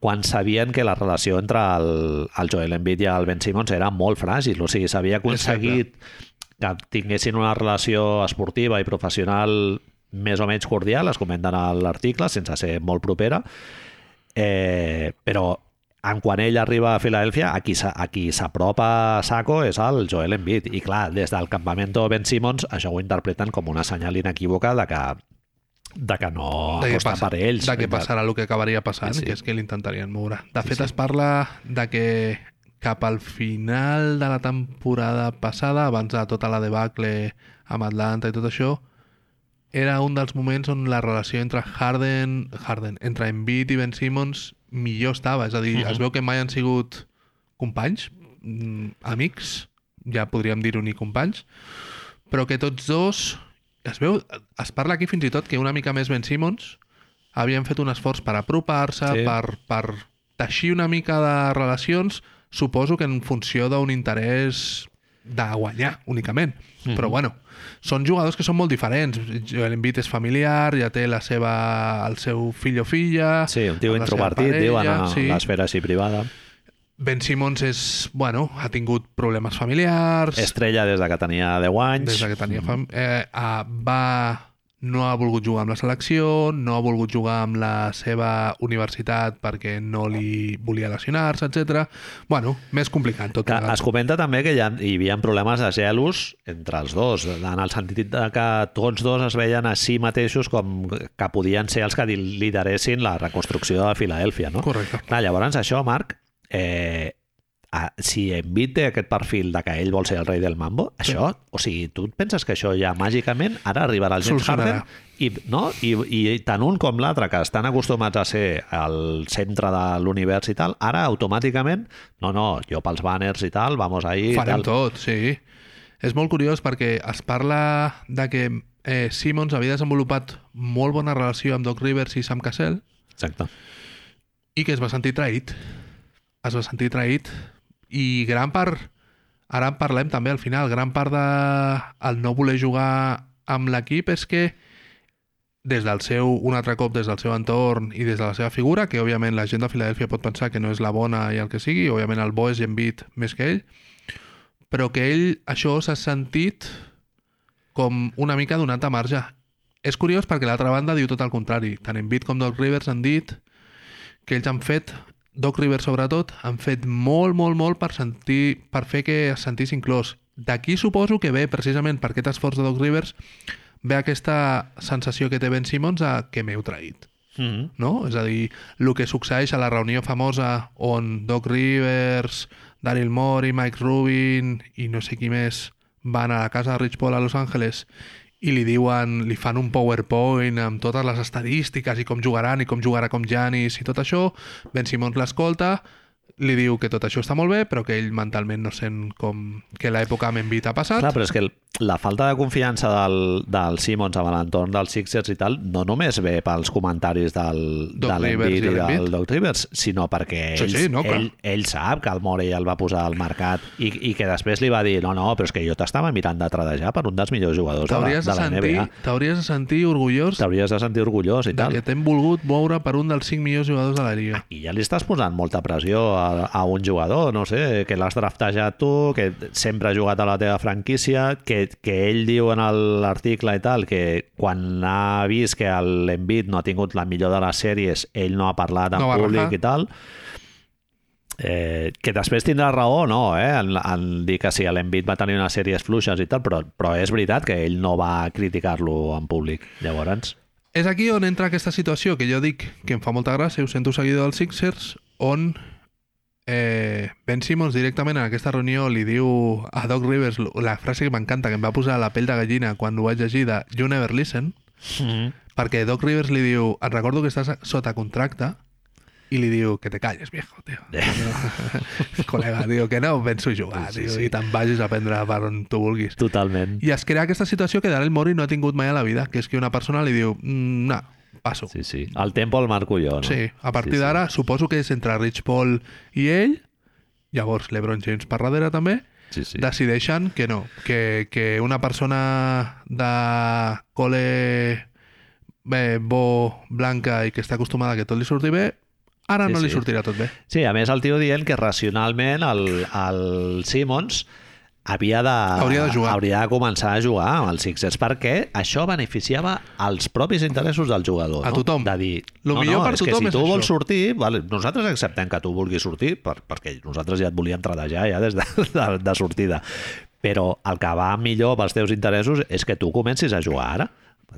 quan sabien que la relació entre el, el Joel Embiid i el Ben Simmons era molt fràgil, o sigui, s'havia aconseguit que tinguessin una relació esportiva i professional més o menys cordial, es comenten a l'article, sense ser molt propera, eh, però en quan ell arriba a Filadèlfia, a qui s'a- a qui s'apropa a saco és el Joel Embiid. I clar, des del campament Ben Simmons això ho interpreten com una senyal inequívoca de que, de que no de aposta passa, per ells. de què passarà el que acabaria passant, Sí, sí. que és que l'intentarien moure. De Sí, fet, sí. es parla de que cap al final de la temporada passada, abans de tota la debacle amb Atlanta i tot això, era un dels moments on la relació entre Harden, Harden entre Embiid i Ben Simmons millor estava. És a dir, es veu que mai han sigut companys, mm, amics, ja podríem dir-ho ni companys, però que tots dos... Es veu, es parla aquí fins i tot que una mica més Ben Simmons havien fet un esforç per apropar-se, Sí. per, per teixir una mica de relacions, suposo que en funció d'un interès de guanyar, únicament. Mm -hmm. Però bueno, són jugadors que són molt diferents. L'Embiid és familiar, ja té la seva, el seu fill o filla... Sí, un tio introvertit, diuen, a sí. l'esfera així privada. Ben Simmons és, bueno, ha tingut problemes familiars... Estrella des de que tenia 10 anys. des de que tenia fam... eh, va no ha volgut jugar amb la selecció, no ha volgut jugar amb la seva universitat perquè no li volia lesionar-se, etc. Bueno, més complicat tot Que plegat. es comenta també que hi, ha, hi havia problemes de gelos entre els dos, en el sentit de que tots dos es veien a si mateixos com que podien ser els que lideressin la reconstrucció de Filadèlfia, no? Correcte. Clar, llavors això, Marc, eh, a, si Embiid té aquest perfil de que ell vol ser el rei del mambo, Sí. això, o sigui, tu et penses que això ja màgicament ara arribarà el James. Harden i, no? I, i tant un com l'altre, que estan acostumats a ser el centre de l'univers i tal, ara automàticament, no, no, jo pels banners i tal, vamos ahí... Farem tal. tot, sí. És molt curiós perquè es parla de que eh, Simmons havia desenvolupat molt bona relació amb Doc Rivers i Sam Cassell Exacte. i que es va sentir traït. Es va sentir traït i gran part, ara en parlem també al final, gran part de el no voler jugar amb l'equip és que des del seu, un altre cop des del seu entorn i des de la seva figura, que òbviament la gent de Filadèlfia pot pensar que no és la bona i el que sigui, òbviament el bo és Embiid més que ell, però que ell això s'ha sentit com una mica donat a marge. És curiós perquè l'altra banda diu tot el contrari. Tant Embiid com Doc Rivers han dit que ells han fet, Doc Rivers sobretot, han fet molt, molt, molt per, sentir, per fer que es sentís inclòs. D'aquí suposo que ve, precisament per aquest esforç de Doc Rivers, ve aquesta sensació que té Ben Simmons a que m'heu traït. Mm -hmm. No? És a dir, el que succeeix a la reunió famosa on Doc Rivers, Daryl Morey, Mike Rubin i no sé qui més van a la casa de Rich Paul a Los Angeles i li diuen, li fan un PowerPoint amb totes les estadístiques i com jugaran i com jugarà com Janis i tot això, Ben Simmons l'escolta li diu que tot això està molt bé però que ell mentalment no sent com que l'època amb Embiid ha passat Clar, però és que el, la falta de confiança del, del Simmons amb l'entorn dels Sixers i tal no només ve pels comentaris del, Doc de l'Embiid i i del. Doc Rivers, sinó perquè Sí, ell, sí, no, clar. ell, ell sap que el Morey el va posar al mercat i, i que després li va dir no, no, però és que jo t'estava mirant de tradejar per un dels millors jugadors de la, de de, la sentir, NBA. t'hauries de sentir orgullós T'hauries de sentir orgullós i tal. que t'hem volgut moure per un dels cinc millors jugadors de la Lliga. I ja li estàs posant molta pressió a, a un jugador, no sé, que l'has draftejat tu, que sempre ha jugat a la teva franquícia, que, que ell diu en l'article i tal, que quan ha vist que l'Envit no ha tingut la millor de les sèries, ell no ha parlat en No públic rajar. i tal, eh, que després tindrà raó, no, eh, en, en dir que sí, l'Envit va tenir unes sèries fluixes i tal, però, però és veritat que ell no va criticar-lo en públic. Llavors, És aquí on entra aquesta situació que jo dic que em fa molta gràcia, ho sento seguidor dels Sixers, on eh, Ben Simmons directament en aquesta reunió li diu a Doc Rivers la frase que m'encanta, que em va posar la pell de gallina quan ho vaig llegir de You Never Listen, perquè Doc Rivers li diu et recordo que estàs sota contracte i li diu que te calles, viejo, tio. Col·lega, diu que no penso jugar, Sí, tio, sí. i te'n vagis a prendre per on tu vulguis. totalment. I es crea aquesta situació que Daryl Morey no ha tingut mai a la vida, que és que una persona li diu mm, no, passo. Sí, sí. El tempo el marco jo, no? Sí, a partir Sí, sí. d'ara suposo que és entre Rich Paul i ell, llavors LeBron James per darrere també, Sí, sí. decideixen que no, que, que una persona de cole bé, bo, blanca i que està acostumada a que tot li surti bé, ara Sí, no li sí. sortirà tot bé. Sí, a més el tio dient que racionalment el, el Simmons havia de, Hauria de jugar. hauria de començar a jugar amb els Sixers perquè això beneficiava els propis interessos del jugador. A no? tothom. De dir, Lo no, millor no, per és que tothom si és tu això. vols sortir, vale, nosaltres acceptem que tu vulguis sortir per, perquè nosaltres ja et volíem tradejar ja des de, de, de sortida. Però el que va millor pels teus interessos és que tu comencis a jugar ara.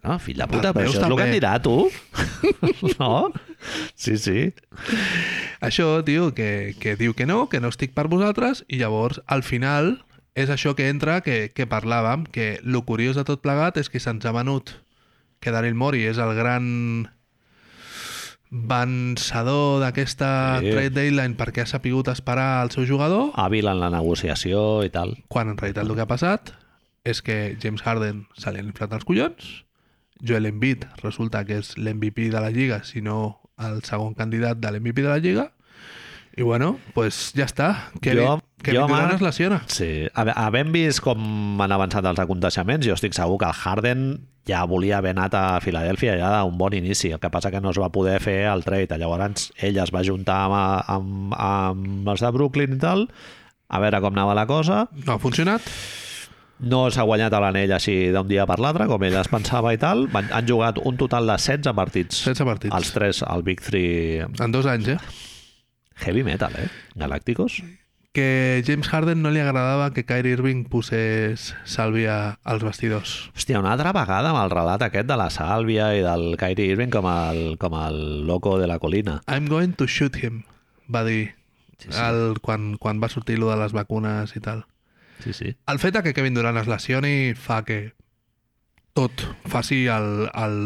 No, fill de puta, Els però això és el que et dirà tu. no? Sí, sí. Això, tio, que, que diu que no, que no estic per vosaltres, i llavors, al final, és això que entra que, que parlàvem, que lo curiós de tot plegat és que se'ns ha venut que Daryl Morey és el gran vencedor d'aquesta sí. trade deadline perquè ha sapigut esperar el seu jugador, Hàbil en la negociació i tal. quan en realitat el que ha passat és que James Harden se li han inflat els collons, Joel Embiid resulta que és l'MVP de la Lliga, si no el segon candidat de l'MVP de la Lliga, i bueno, pues ja està. Kevin, Jo- Kevin jo, Durant es lesiona. Sí, Hav- havent vist com han avançat els aconteixements, jo estic segur que el Harden ja volia haver anat a Filadèlfia ja d'un bon inici, el que passa que no es va poder fer el trade, llavors ell es va juntar amb, amb, amb els de Brooklyn i tal, a veure com anava la cosa, No ha funcionat. no s'ha guanyat l'anell així d'un dia per l'altre, com ell es pensava i tal, han jugat un total de 16 partits, 16 partits. els tres, el Big Three, En dos anys, eh? Heavy metal, eh? Galàcticos. Que James Harden no li agradava que Kyrie Irving posés sàlvia als vestidors. Hòstia, una altra vegada amb el relat aquest de la Sàlvia i del Kyrie Irving com el, com el loco de la colina. I'm going to shoot him, va dir Sí, sí. El, quan, quan va sortir lo de les vacunes i tal. Sí, sí. El fet que Kevin Durant es lesioni fa que tot faci el, el,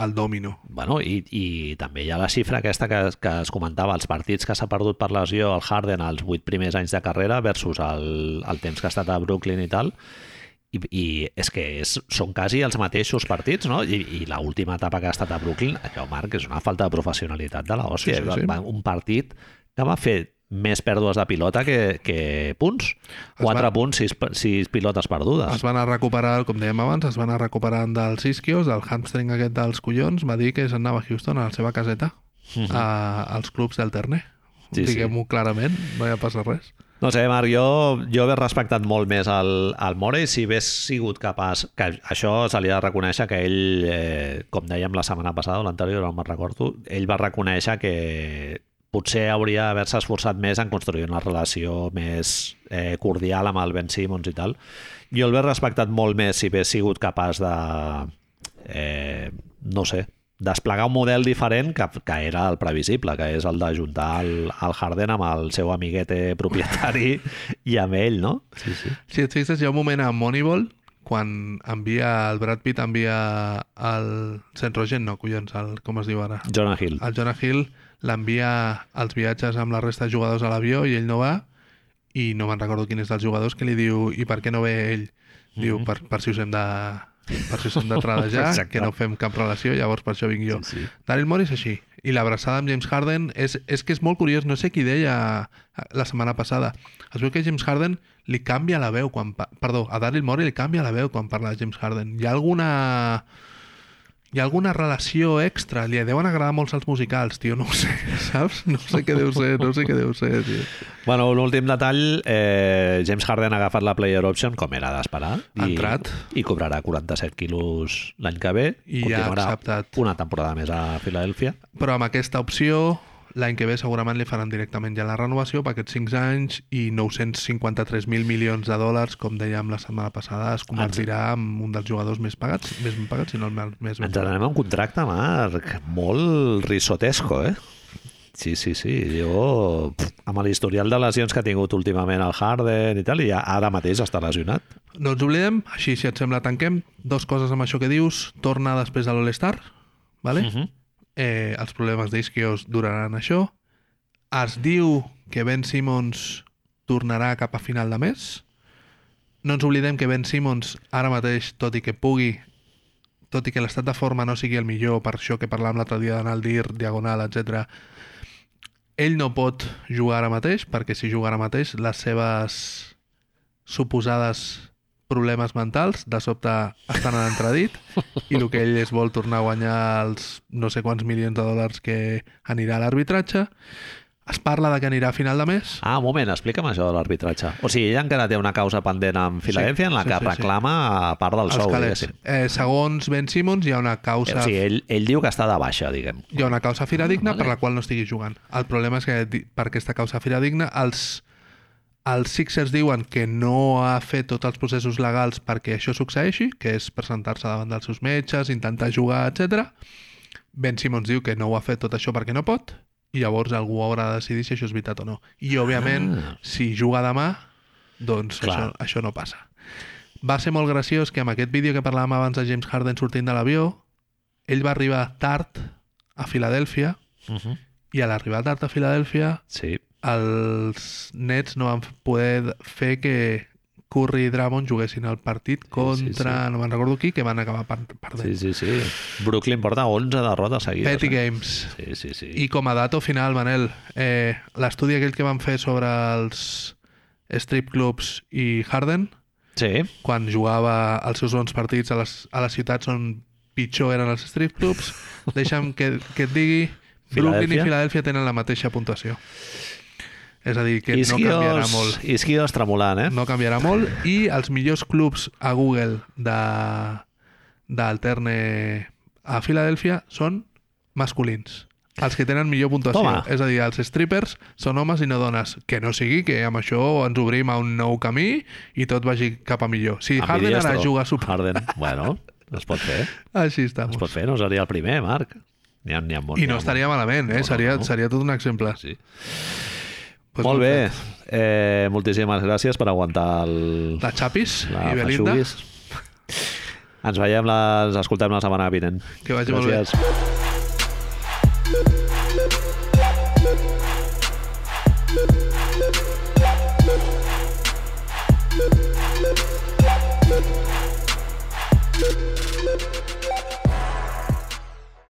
el domino. Bueno, i, i també hi ha la xifra aquesta que, que es comentava, els partits que s'ha perdut per lesió el Harden als vuit primers anys de carrera versus el, el temps que ha estat a Brooklyn i tal, i, i és que és, són quasi els mateixos partits, no? I, i l'última etapa que ha estat a Brooklyn, allò, Marc, és una falta de professionalitat de l'hòstia. Sí, sí, sí. Un partit que va fer més pèrdues de pilota que, que punts. Quatre va- punts, sis, sis pilotes perdudes. Es van a recuperar, com dèiem abans, es van a recuperant dels isquios, del hamstring aquest dels collons, va dir que se'n anava a Houston, a la seva caseta, a, als clubs del Terner. Mhm. Sí, sí. Diguem-ho clarament, no hi ha passa res. No sé, Marc, jo, jo he respectat molt més el, el Morey si hagués sigut capaç, que això se li ha de reconèixer que ell, eh, com dèiem la setmana passada o l'anterior, no me'n recordo, ell va reconèixer que potser hauria d'haver-se esforçat més en construir una relació més eh, cordial amb el Ben Simmons i tal. Jo el he respectat molt més si hagués sigut capaç de, eh, no sé, desplegar un model diferent que, que era el previsible, que és el d'ajuntar el, el Harden amb el seu amiguete propietari i amb ell, no? Sí, sí. Si et fixes, hi ha un moment a Moneyball quan envia, el Brad Pitt envia el Seth Rogen, no, collons, el, com es diu ara? Jonah Hill. El Jonah Hill l'envia als viatges amb la resta de jugadors a l'avió i ell no va i no me'n recordo quin és dels jugadors que li diu i per què no ve ell? Diu, per, per si us hem de per si us hem de tradejar, que no fem cap relació, llavors per això vinc jo. Sí, sí. Daryl Morey és així. I l'abraçada amb James Harden és, és que és molt curiós, no sé qui deia la setmana passada. Es veu que James Harden li canvia la veu quan... Perdó, a Daryl Morey li canvia la veu quan parla de James Harden. Hi ha alguna... Hi ha alguna relació extra? Li deuen agradar molt els musicals, tio, no ho sé, saps? No sé què deu ser, no sé què deu ser, tio. Bueno, un últim detall, eh, James Harden ha agafat la player option, com era d'esperar, Ha i, entrat. i cobrarà 47 quilos l'any que ve. I ja ha acceptat. una temporada més a Filadèlfia. Però amb aquesta opció, l'any que ve segurament li faran directament ja la renovació per aquests 5 anys i 953.000 milions de dòlars, com dèiem la setmana passada, es convertirà en un dels jugadors més pagats, més ben pagats, si no el més ben Ens anem a un contracte, Marc, molt risotesco, eh? Sí, sí, sí. Jo, amb l'historial de lesions que ha tingut últimament el Harden i tal, i ara mateix està lesionat. No ens oblidem, així si et sembla tanquem, dos coses amb això que dius, torna després de l'All-Star, vale? Uh -huh. Eh, els problemes d'isquios duraran això. Es diu que Ben Simmons tornarà cap a final de mes. No ens oblidem que Ben Simmons ara mateix, tot i que pugui tot i que l'estat de forma no sigui el millor, per això que parlàvem l'altre dia d'anar al dir, diagonal, etc. ell no pot jugar ara mateix, perquè si juga ara mateix, les seves suposades problemes mentals de sobte estan en entredit i el que ell es vol tornar a guanyar els no sé quants milions de dòlars que anirà a l'arbitratge es parla de que anirà a final de mes Ah, un moment, explica'm això de l'arbitratge. O sigui, ell encara té una causa pendent amb Filadèlfia Sí, en la sí, que sí, sí. reclama a part del els sou, calés. diguéssim. Eh, segons Ben Simmons hi ha una causa O sigui, ell, ell diu que està de baixa, diguem. hi ha una causa fidedigna Vale. per la qual no estigui jugant. El problema és que per aquesta causa fidedigna els, els Sixers diuen que no ha fet tots els processos legals perquè això succeeixi, que és presentar-se davant dels seus metges, intentar jugar, etc. Ben Simmons diu que no ho ha fet tot això perquè no pot, i llavors algú haurà de decidir si això és veritat o no. I, òbviament, Ah. si juga demà, doncs Clar. això, això no passa. Va ser molt graciós que amb aquest vídeo que parlàvem abans de James Harden sortint de l'avió, ell va arribar tard a Filadèlfia Uh -huh. i a l'arribar tard a Filadèlfia Sí, els Nets no van poder fer que Curry i Drummond juguessin el partit contra, sí. no me'n recordo qui, que van acabar per- perdent. sí, sí, sí. Brooklyn porta 11 derrotes seguides. Petty eh? Games. Sí, sí, sí. I com a dato final, Manel, eh, l'estudi aquell que van fer sobre els strip clubs i Harden, Sí, quan jugava els seus bons partits a les, a les ciutats on pitjor eren els strip clubs, deixa'm que, que et digui Brooklyn i? Filadèlfia tenen la mateixa puntuació. És a dir, que no canviarà Isquios, molt. isquios tremolant, eh? No canviarà molt. I els millors clubs a Google de d'Alterne a Filadèlfia són masculins. Els que tenen millor puntuació. Toma. És a dir, els strippers són homes i no dones. Que no sigui que amb això ens obrim a un nou camí i tot vagi cap a millor. Si Harden ara juga a Super... Harden, bueno, es pot fer. Així Es estamos. pot fer, no seria el primer, Marc. N'hi ha, n'hi ha molts. I no estaria molts. malament, eh? No, no, seria, no. seria tot un exemple. Sí. Pues Molt bé. Eh, moltíssimes gràcies per aguantar el, La Chapis la i Belinda. Feixuguis. Ens veiem, les escoltem la setmana vinent. Que vagi molt bé. Gràcies.